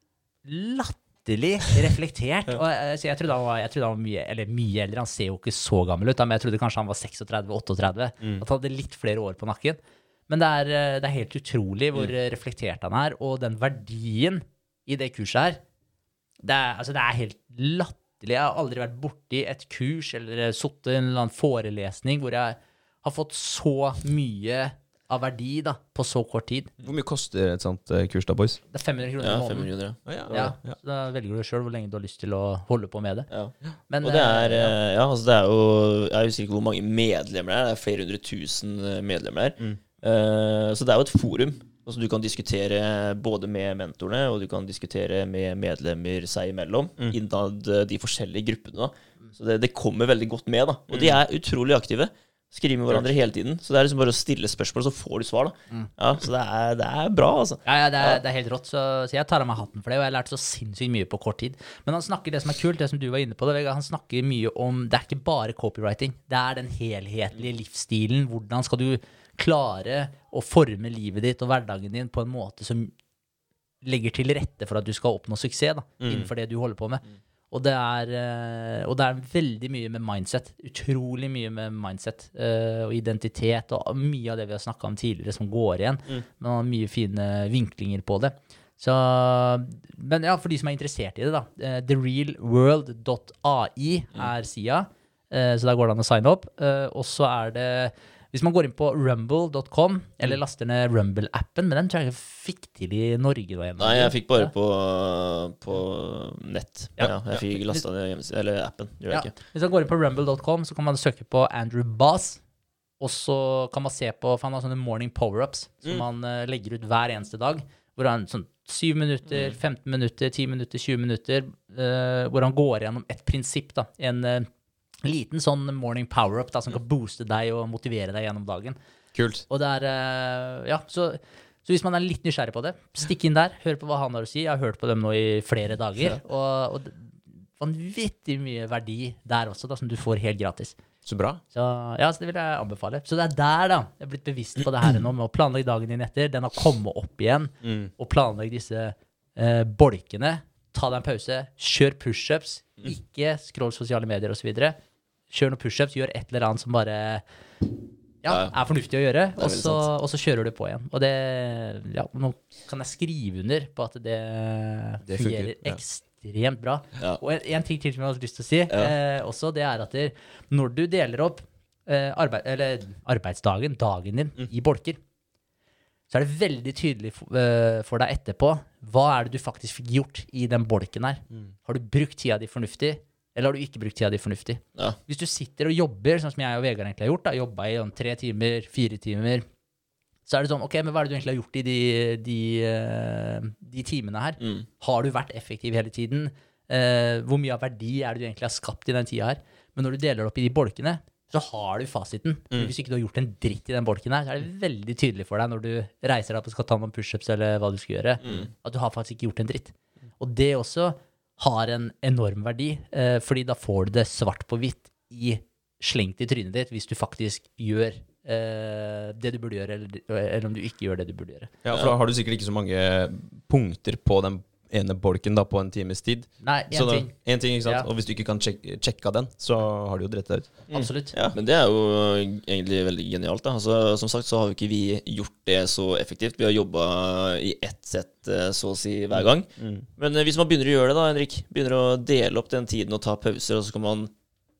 latterlig reflektert. [LAUGHS] Og, eh, så jeg trodde han var, jeg trodde han var mye, eller mye eldre. Han ser jo ikke så gammel ut, da, men jeg trodde kanskje han var 36-38. At han hadde litt flere år på nakken. Men det er, eh, det er helt utrolig hvor mm. reflektert han er, og den verdien i det kurset her det er, altså, det er helt latterlig. Jeg har aldri vært borti et kurs eller sittet i en eller annen forelesning hvor jeg har fått så mye av verdi da, på så kort tid. Hvor mye koster et sånt eh, kurs da, boys? Det er 500 kroner Ja, i 500 måneden. kroner. ja. Ja, ja. så Da velger du sjøl hvor lenge du har lyst til å holde på med det. Ja. Men, Og det er, eh, ja. eh, ja, altså det er jo Jeg husker ikke hvor mange medlemmer det er. Det er flere hundre tusen eh, medlemmer der. Eh, så det er jo et forum. Altså Du kan diskutere både med mentorene og du kan diskutere med medlemmer seg imellom. Innad eh, de forskjellige gruppene. da Så det, det kommer veldig godt med. da Og de er utrolig aktive. Skriver med hverandre hele tiden. Så det er liksom bare å stille spørsmål, så får du svar. da Ja, Så det er, det er bra, altså. Ja, ja, det er, det er helt rått, så, så jeg tar av meg hatten for det. Og jeg har lært så sinnssykt mye på kort tid. Men han snakker det som er kult, det som du var inne på, det, han snakker mye om Det er ikke bare copywriting. Det er den helhetlige livsstilen. Hvordan skal du klare å forme livet ditt og hverdagen din på en måte som legger til rette for at du skal oppnå suksess da, innenfor det du holder på med. Og det, er, eh, og det er veldig mye med mindset. Utrolig mye med mindset eh, og identitet og mye av det vi har snakka om tidligere, som går igjen. Men han har mye fine vinklinger på det. Så, men ja, for de som er interessert i det, da. eh, TheRealWorld.ai er sida. Så der går det an å signe opp. Og så er det Hvis man går inn på rumble.com, eller laster ned Rumble-appen, men den tror jeg ikke fikk til i Norge Da. Nei, jeg fikk bare på, på nett. Ja. Ja, jeg fikk lasta ned eller appen. Gjør Ja. ikke. Hvis man går inn på rumble.com, så kan man søke på Andrew Bass. Og så kan man se på For han har sånne morning power-ups som mm. han legger ut hver eneste dag. Hvor han sånn 7 minutter, 15 minutter, 10 minutter, 20 minutter. Uh, hvor han går gjennom et prinsipp. da En eh, liten sånn morning power-up som kan booste deg og motivere deg gjennom dagen. Kult. Og det er eh, Ja, så, Så hvis man er litt nysgjerrig på det, stikk inn der, hør på hva han har å si. Jeg har hørt på dem nå i flere dager. Og, og vanvittig mye verdi der også, da, som du får helt gratis. Så bra. Så ja, så det vil jeg anbefale. Så det er der, da. Jeg er blitt bevisst på det her nå, med å planlegge dagen din etter. Den har kommet opp igjen. Og planlegge disse eh, bolkene. Ta deg en pause. Kjør pushups. Ikke scroll sosiale medier osv. Kjør noen pushups. Gjør et eller annet som bare ja, er fornuftig å gjøre, og så, og så kjører du på igjen. Og det ja, Nå kan jeg skrive under på at det, Det fungerer ja. ekstremt bra. Og en, en ting til som jeg har lyst til å si, eh, også, det er at det, når du deler opp eh, arbeid, eller arbeidsdagen, dagen din, Mm. i bolker, så er det veldig tydelig for, eh, for deg etterpå hva er det du faktisk fikk gjort i den bolken her. Mm. Har du brukt tida di fornuftig, eller har du ikke brukt tida di fornuftig? Ja. Hvis du sitter og jobber, sånn som jeg og Vegard egentlig har gjort, da, jobba i sånn tre timer, fire timer, så er det sånn, ok, men hva er det du egentlig har gjort i de, de, eh, de timene her? Mm. Har du vært effektiv hele tiden? Uh, hvor mye av verdi er det du egentlig har skapt i den tida her? Men når du deler det opp i de bolkene, så har du fasiten. Hvis ikke du har gjort en dritt i den bolken her, så er det veldig tydelig for deg når du reiser deg opp og skal ta noen pushups eller hva du skal gjøre, at du har faktisk ikke gjort en dritt. Og det også har en enorm verdi, eh, fordi da får du det svart på hvitt i slengt i trynet ditt hvis du faktisk gjør eh, det du burde gjøre, eller, eller om du ikke gjør det du burde gjøre. Ja, for da har du sikkert ikke så mange punkter på den ene bolken da på en times tid. Nei, én da- ting. En ting, ikke sant? Ja. Og hvis du ikke kan sjek av den, så har du jo dritt deg ut. Absolutt. Ja, men det er jo egentlig veldig genialt. da. Altså, som sagt så har jo ikke vi gjort det så effektivt. Vi har jobba i ett sett eh, så å si hver gang. Men eh, hvis man begynner å gjøre det, da, Henrik, begynner å dele opp den tiden og ta pauser, og så kan man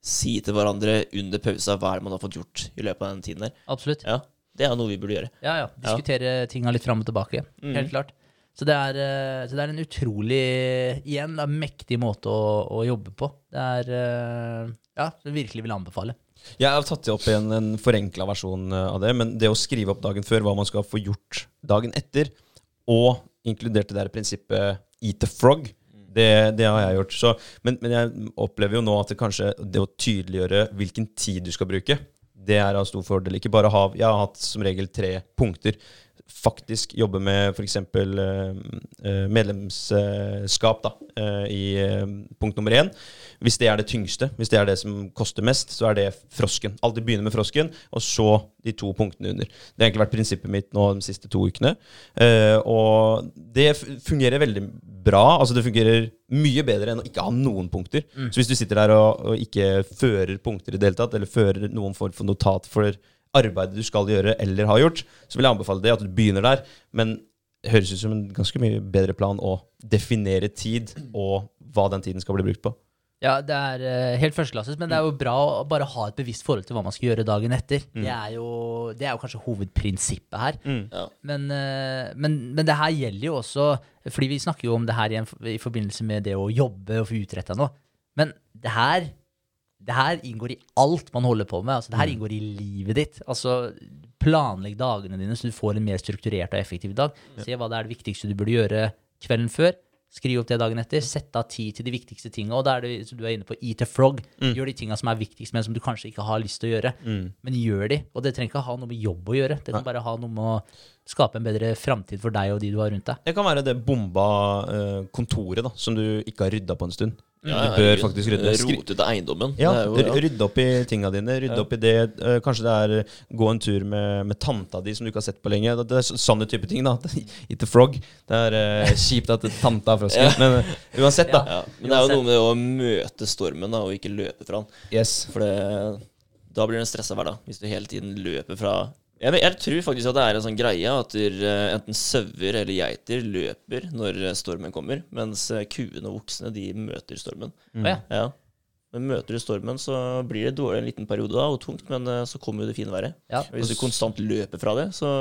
si til hverandre under pausa hva er det man har fått gjort i løpet av den tiden der. Absolutt. Ja, det er noe vi burde gjøre. Ja, ja. Diskutere tinga litt fram og tilbake. Helt klart. Så det, er, eh, så det er en utrolig, igjen, da, mektig måte å, å jobbe på. Det er eh, Ja, det virkelig vil anbefale. Jeg har tatt opp igjen en forenkla versjon eh, av det, men det å skrive opp dagen før hva man skal få gjort dagen etter, og inkludert det der prinsippet eat the frog, det, det har jeg gjort. Så, men, men jeg opplever jo nå at det kanskje det å tydeliggjøre hvilken tid du skal bruke, det er av stor fordel. Ikke bare ha Jeg har hatt som regel tre punkter. Faktisk jobbe med f.eks. Uh, medlemskap da, eh, i eh, punkt nummer én. Hvis det er det tyngste, hvis det er det som koster mest, så er det frosken. Alltid begynne med frosken, og så de to punktene under. Det har egentlig vært prinsippet mitt nå de siste to ukene. Eh, og det fungerer veldig bra. Altså det fungerer mye bedre enn å ikke ha noen punkter. Så hvis du sitter der og, og ikke fører punkter i det hele tatt, eller fører noen form for notat for arbeidet du skal gjøre eller har gjort, så vil jeg anbefale det, at du begynner der. Men det høres ut som en ganske mye bedre plan å definere tid, og hva den tiden skal bli brukt på. Ja, det er eh, helt førsteklasses, men det er jo bra å bare ha et bevisst forhold til hva man skal gjøre dagen etter. Det, er jo, det er jo kanskje hovedprinsippet her. Ja. Men, eh, men, men det her gjelder jo også Fordi vi snakker jo om det her i, en, i forbindelse med det å jobbe og få utretta noe. Men det her det her inngår i alt man holder på med. Altså, det her inngår i livet ditt. Altså, Planlegg dagene dine så du får en mer strukturert og effektiv dag. Se hva det er det viktigste du burde gjøre kvelden før. Skriv opp det dagen etter. Sett av tid til de viktigste tinga. Og da er det som du er inne på, eat a frog. Gjør de tinga som er viktigst, men som du kanskje ikke har lyst til å gjøre. Men gjør de. Og det trenger ikke ha noe med jobb å gjøre. Det kan bare ha noe med å skape en bedre framtid for deg og de du har rundt deg. Det kan være det bomba eh, kontoret da, som du ikke har rydda på en stund. Ja, du bør faktisk rydde. Rotete eiendommen. ja, jo- ja. Rydde opp i tinga dine. Rydde opp i det. kanskje det er gå en tur med, med tanta di som du ikke har sett på lenge. Det, er sånne type ting. da [LAUGHS] Eat the frog. Det er uh, kjipt at tanta er frosken. Men uh, uansett, da. Ja, men det er jo noe med å møte stormen da, og ikke løpe fra den. Yes. For det, da blir det en stressa hverdag hvis du hele tiden løper fra jeg, jeg tror faktisk at det er en sånn greie at eh, enten sauer eller geiter løper når eh, stormen kommer, mens eh, kuene og voksne de møter stormen. Mm. ja. Ja. Men møter du stormen, så blir det dårlig en liten periode da, og tungt, men eh, så kommer jo det fine været. Ja. Hvis du konstant løper fra det, så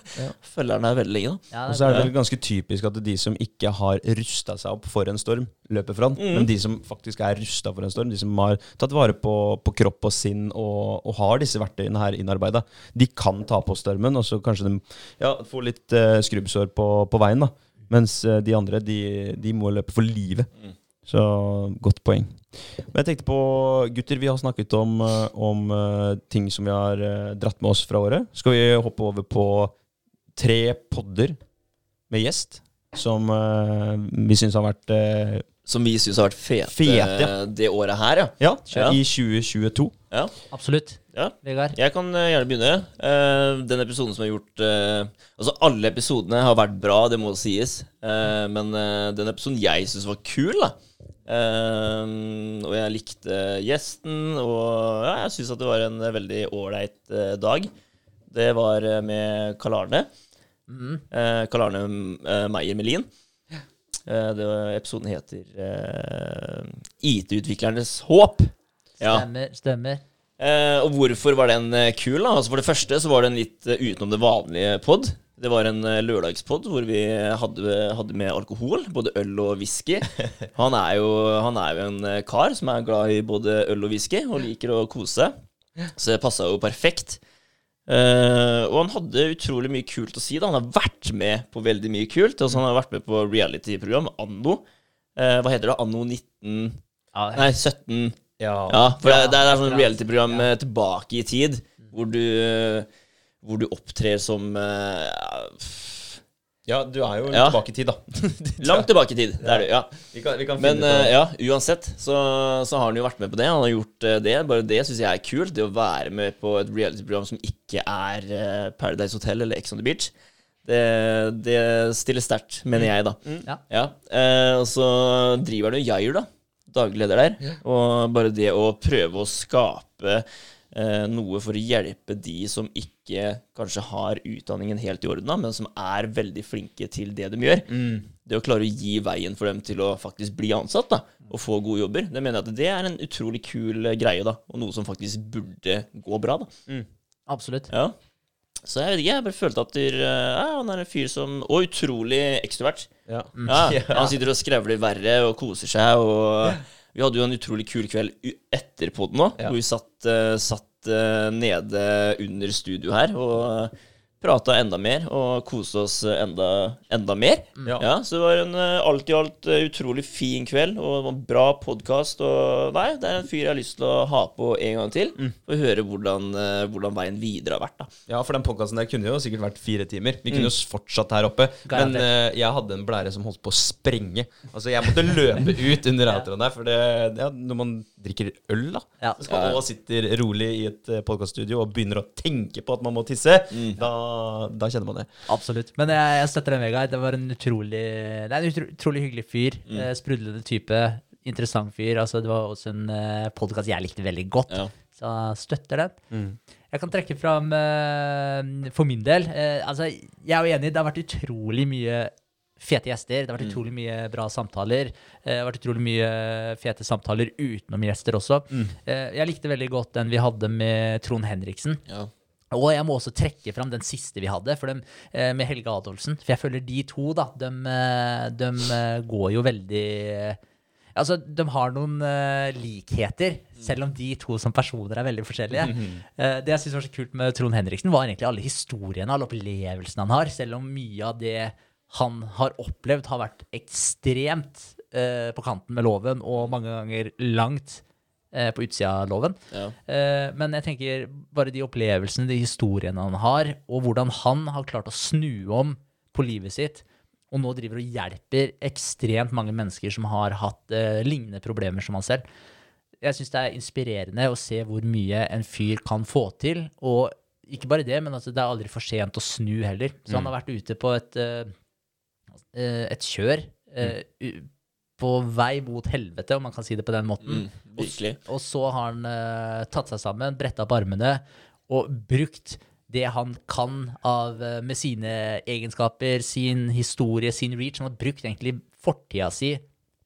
[LAUGHS] følger den deg veldig lenge. da. Ja, Og så er det vel ganske typisk at de som ikke har rusta seg opp for en storm, løper fra den. Men de som faktisk er rusta for en storm, de som har tatt vare på, på kropp og sinn og, og har disse verktøyene her innarbeida, de kan ta på stormen, og så kanskje de ja, får litt uh, skrubbsår på, på veien. da. Mens uh, de andre, de, de må løpe for livet. Så godt poeng. Men jeg tenkte på, gutter, vi har snakket om, eh, om eh, ting som vi har eh, dratt med oss fra året. Skal vi hoppe over på tre podder med gjest som vi syns har vært Som vi syns har vært fete, Fete, ja. det året her, ja. Ja, i 2022. ja. Absolutt. Ja. Vegard? Jeg kan gjerne begynne. Eh, den episoden som er gjort Altså, alle episodene har vært bra, det må sies. Eh, men den episoden jeg syns var kul, da eh, Og jeg likte gjesten, og ja, jeg syns at det var en veldig ålreit uh, dag. Det var uh, med Karl Arne. Eh, Karl Arne Meyer Melin. Var, episoden heter IT-utviklernes håp. Ja. Stemmer. stemmer. Og hvorfor var den kul? da? Altså For det første så var den litt utenom det vanlige pod. Det var en eh, lørdagspod hvor vi hadde, hadde med alkohol, både øl og whisky. [LAUGHS] Han er, jo, han er jo en eh, kar som er glad i både øl og whisky, og liker å kose. Så det passa jo perfekt. Eh, og han hadde utrolig mye kult å si. da Han har vært med på veldig mye kult. Altså Han har vært med på reality-program Anno. Eh, hva heter det? Anno 19 Ja, Nei, 17 Ja. ja, for det, det er sånn reality-program eh, tilbake i tid, hvor du, hvor du opptrer som uh, ja, du er jo Ja. tilbake i tid, da. [LAUGHS] Langt tilbake i tid. Det er du, ja. Vi kan, vi kan Men eh, ja, uansett så, så har han jo vært med på det. Han har gjort uh, det. Bare det syns jeg er kult. Det å være med på et reality-program som ikke er uh, Paradise Hotel eller Ex on the Beach. Det, det stiller sterkt, mener jeg, da. Ja. Ja, eh, og så driver han jo Jair, da. Daglig leder der. Og bare det å prøve å skape noe for å hjelpe de som ikke kanskje har utdanningen helt i orden, men som er veldig flinke til det de gjør. Det å klare å gi veien for dem til å faktisk bli ansatt da, og få gode jobber, det mener jeg at det er en utrolig kul eh, greie, da, og noe som faktisk burde gå bra. da. Absolutt. Ja. Så jeg vet ikke, jeg bare følte at der, eh, ja, han er en fyr som Og utrolig ekstrovert. Ja. [LAUGHS] Ja, Han sitter og skrevler verre og koser seg. Og vi hadde jo en utrolig kul kveld etterpå etter podden òg, hvor vi satt, eh, satt eh, nede under studio her og prata enda mer og kosa oss enda, enda mer. Ja. Ja, Så det var en eh, alt i alt eh, utrolig fin kveld og det var en bra podkast. Og nei, det er en fyr jeg har lyst til å ha på en gang til, mm. og høre hvordan, eh, hvordan veien videre har vært. da Ja, for den podkasten der kunne jo sikkert vært fire timer. Vi kunne jo fortsatt her oppe. Men Garantert. eh, jeg hadde en blære som holdt på å sprenge. Altså, jeg måtte løpe ut under [LAUGHS] outroen der, for det, ja, når man drikker øl, da, Ja. så skal- og sitter rolig i et uh, podkaststudio og begynner å tenke på at man må tisse, da, da kjenner man det. Absolutt. Men jeg, jeg støtter den, Vegard. Det var en utrolig Det er en utrolig hyggelig fyr. Mm. Eh, sprudlende type. Interessant fyr. Altså, det var også en uh, podkast jeg likte veldig godt. Ja. Så støtter den. Jeg kan trekke fram eh, for min del eh, Altså, jeg er jo enig, det har vært utrolig mye fete gjester. Det har vært utrolig mye bra samtaler. Eh, Det har vært utrolig mye fete samtaler utenom gjester også. Eh, Jeg likte veldig godt den vi hadde med Trond Henriksen. Ja. Og jeg må også trekke fram den siste vi hadde, for dem, eh, med Helge Adolfsen. For jeg føler de to, da, de, eh, de eh, går jo veldig Altså, de har noen likheter, selv om de to som personer er veldig forskjellige. [LAUGHS] Eh, det jeg syns var så kult med Trond Henriksen, var egentlig alle historiene, alle opplevelsene han har. Selv om mye av det han har opplevd, har vært ekstremt på kanten med loven, og mange ganger langt på utsida av loven. Ja. Eh, men jeg tenker bare de opplevelsene, de historiene han har, og hvordan han har klart å snu om på livet sitt, og nå driver og hjelper ekstremt mange mennesker som har hatt eh, lignende problemer som han selv. Jeg syns det er inspirerende å se hvor mye en fyr kan få til. Og ikke bare det, men altså, det er aldri for sent å snu heller. Så han har vært ute på et, eh, eh, et kjør eh, u- på vei mot helvete, om man kan si det på den måten. Mm, virkelig. Og så har han uh, tatt seg sammen, bretta opp armene og brukt det han kan av, eh, med sine egenskaper, sin historie, sin reach. Han har brukt egentlig fortida si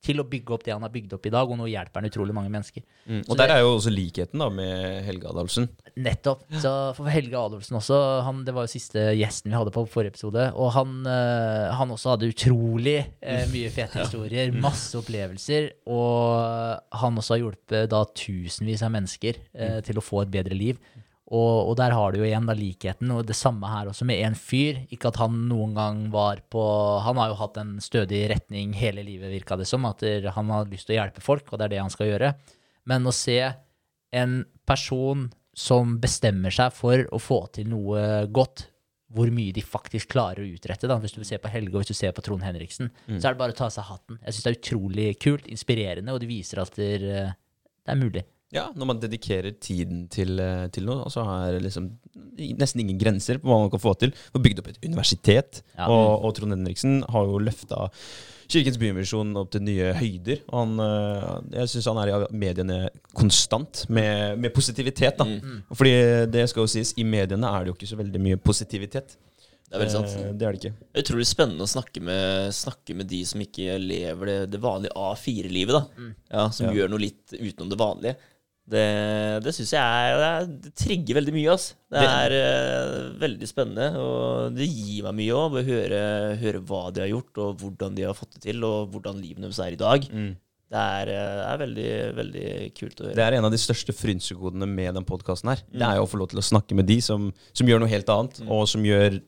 til å bygge opp det han har bygd opp i dag, og nå hjelper han utrolig mange mennesker. Og der er jo også likheten da med Helge Adolfsen. Nettopp. Så for Helge Adolfsen også, han, det var jo siste gjesten vi hadde på forrige episode, og han, eh, han også hadde utrolig eh, mye fete [LAUGHS] historier, masse opplevelser, og han også har hjulpet da tusenvis av mennesker eh, til å få et bedre liv. Og, og der har du jo igjen da likheten, og det samme her også med en fyr. Ikke at han noen gang var på Han har jo hatt en stødig retning hele livet, virka det som. At han har lyst til å hjelpe folk, og det er det han skal gjøre. Men å se en person som bestemmer seg for å få til noe godt, hvor mye de faktisk klarer å utrette. da. Hvis du ser på Helge og hvis du ser på Trond Henriksen, så er det bare å ta av seg hatten. Jeg syns det er utrolig kult, inspirerende, og det viser at det, er- det er mulig. Ja, når man dedikerer tiden til, eh, til noe, så er det liksom nesten ingen grenser på hva man kan få til. Man har bygd opp et universitet, Ja. og, og Trond Henriksen har jo løfta Kirkens Bymisjon opp til nye høyder. Og han, eh, jeg syns han er i mediene konstant, med, med positivitet. da. Fordi det skal jo sies, i mediene er det jo ikke så veldig mye positivitet. Det er veldig sant. Eh, Det er det ikke. Utrolig spennende å snakke med, snakke med de som ikke lever det, det vanlige A4-livet, da. Ja, som Ja. gjør noe litt utenom det vanlige. Det, det syns jeg er, det, det trigger veldig mye. ass. Det er eh, veldig spennende, og det gir meg mye òg. Høre, høre hva de har gjort, og hvordan de har fått det til, og hvordan livet deres er i dag. Det er, eh, er veldig, veldig kult å høre. Det er en av de største frynsegodene med den podkasten her. Det er jo å få lov til å snakke med de som, som gjør noe helt annet, og som gjør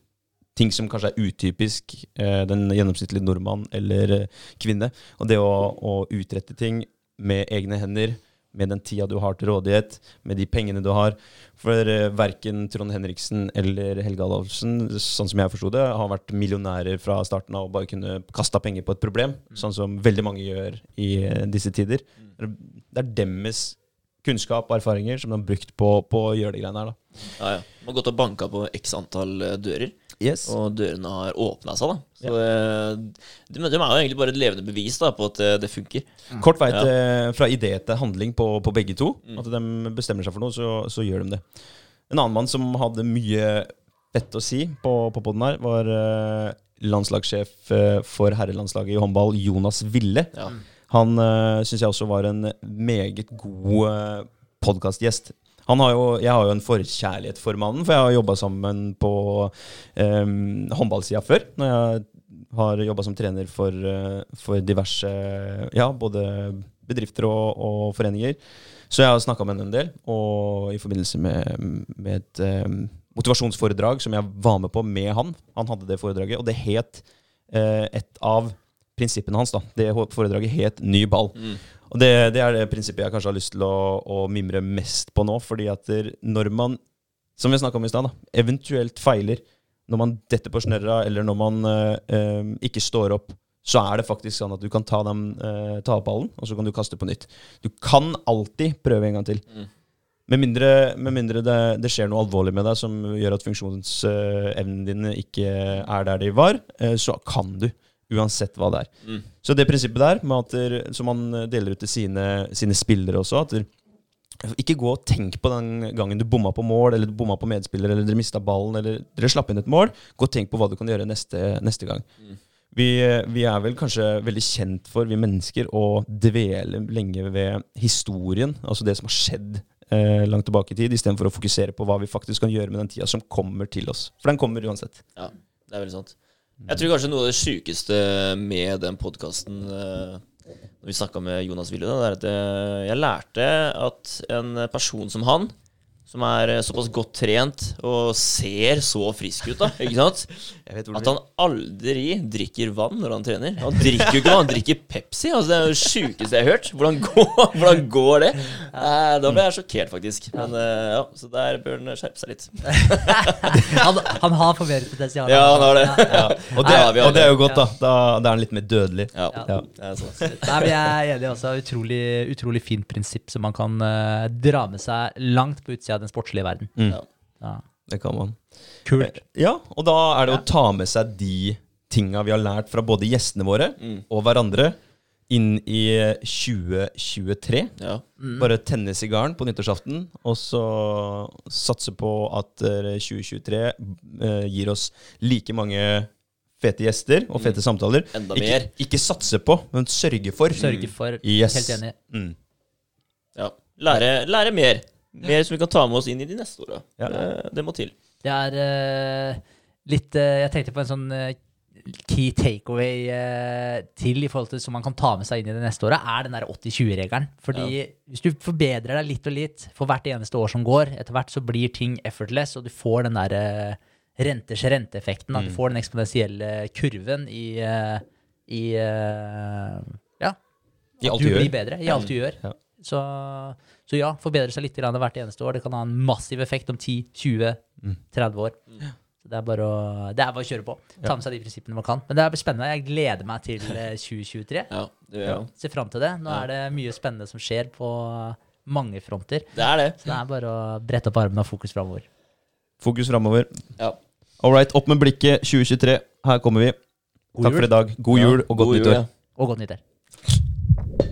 ting som kanskje er utypisk eh, den gjennomsnittlige nordmann eller eh, kvinne. Og det å, å utrette ting med egne hender, med den tida du har til rådighet, med de pengene du har. For eh, verken Trond Henriksen eller Helge Adolfsen, sånn som jeg forsto det, har vært millionærer fra starten av og bare kunne kasta penger på et problem, sånn som veldig mange gjør i eh, disse tider. Det er deres kunnskap og erfaringer som de har brukt på, på å gjøre de greiene her. da. Ja, ja. Man har gått og banka på x antall eh, dører, Yes. og dørene har åpna seg. da Så eh, de, de er jo egentlig bare et levende bevis da på at eh, det funker. Kort vei til, fra idé til handling på, på begge to. At de bestemmer seg for noe, så, så gjør de det. En annen mann som hadde mye fett å si på, på podden her, var eh, landslagssjef for herrelandslaget i håndball, Jonas Ville. Ja. Han uh, syns jeg også var en meget god uh, podkastgjest. Har jo, jeg har jo en forkjærlighet for mannen, for jeg har jobba sammen på um, håndballsida før. Når jeg har jobba som trener for, eh, for diverse ja, både bedrifter og, og foreninger. Så jeg har snakka med henne en del, og i forbindelse med, med et um, motivasjonsforedrag som jeg var med på med han. Han hadde det foredraget, og det het uh, et av prinsippene hans. da. Det foredraget het Ny ball. Og det, det er det prinsippet jeg kanskje har lyst til å, å mimre mest på nå. fordi at når man, som vi snakka om i stad, eventuelt feiler, når man detter på snørra, eller når man eh, eh, ikke står opp, så er det faktisk sånn at du kan ta, dem, eh, ta opp ballen, og så kan du kaste på nytt. Du kan alltid prøve en gang til. Med mindre, med mindre det, det skjer noe alvorlig med deg som gjør at funksjonsevnene dine ikke er der de var, eh, så kan du. Uansett hva det er. Mm. Så det prinsippet der, der, som man deler ut til sine, sine spillere også at der, Ikke gå og tenk på den gangen du bomma på mål, eller du bomma på medspiller, eller dere mista ballen, eller dere slapp inn et mål. Gå og tenk på hva du kan gjøre neste, neste gang. Vi, vi er vel kanskje veldig kjent for, vi mennesker, å dvele lenge ved historien, altså det som har skjedd eh, langt tilbake i tid, istedenfor å fokusere på hva vi faktisk kan gjøre med den tida som kommer til oss. For den kommer uansett. Ja, det er veldig sant. Jeg tror kanskje noe av det sjukeste med den podkasten Når vi snakka med Jonas Wille, er at jeg, jeg lærte at en person som han, som er eh, såpass godt trent og ser så frisk ut, da, [LAUGHS] ikke sant At han aldri drikker vann når han trener. Han drikker jo ikke vann, han drikker Pepsi. Altså, det er jo det sjukeste jeg har hørt. Hvordan går, [LAUGHS] hvordan går det? Eh, da ble jeg sjokkert, faktisk. Men eh, ja, Så der bør han skjerpe seg litt. [LAUGHS] Han, han har forbedringspotensial. Ja, han har det. Ja. Og, det, Ja, vi og det er jo godt, da. Da, da er han litt mer dødelig. Ja, Ja. det er sant. Nei, men jeg er enig også. Utrolig, utrolig fint prinsipp som man kan dra med seg langt på utsida den sportslige verden. Mm. Ja. Det kan man. Kult. Ja, og da er det å ta med seg de tinga vi har lært fra både gjestene våre og hverandre inn i 2023. Ja. Bare tenne sigaren på nyttårsaften, og så satse på at eh, 2023 eh, gir oss like mange fete gjester og fete samtaler. Enda mer. Ikke satse på, men sørge for. Sørge for. Yes. Helt enig. Mm. ja. Lære, lære mer. Mer som vi kan ta med oss inn i de neste åra. Ja. Det, det må til. Det er uh, litt uh, Jeg tenkte på en sånn uh, key takeaway til i forhold til som man kan ta med seg inn i det neste året, er den der 80-20-regelen. Fordi hvis du forbedrer deg litt og litt for hvert eneste år som går, etter hvert så blir ting effortless, og du får den der renters renteeffekten. At du får den eksponentielle kurven i, i Ja. I alt du du gjør. blir bedre i alt du gjør. Ja. Så, så ja, forbedre seg litt hvert eneste år. Det kan ha en massiv effekt om 10-20-30 år. Så det er bare å, det er bare å kjøre på. Ta med seg de prinsippene man kan. Men det er spennende. Jeg gleder meg til eh, 2023. Ja, det gjør jeg. Ser fram til det. Nå er det mye spennende som skjer på mange fronter. Det er det. Så det er bare å brette opp armene og fokus framover. Fokus framover. Ja. All right, opp med blikket 2023. Her kommer vi. God Takk for i dag. God jul og godt God jul, nyttår. ja. Og godt nyttår.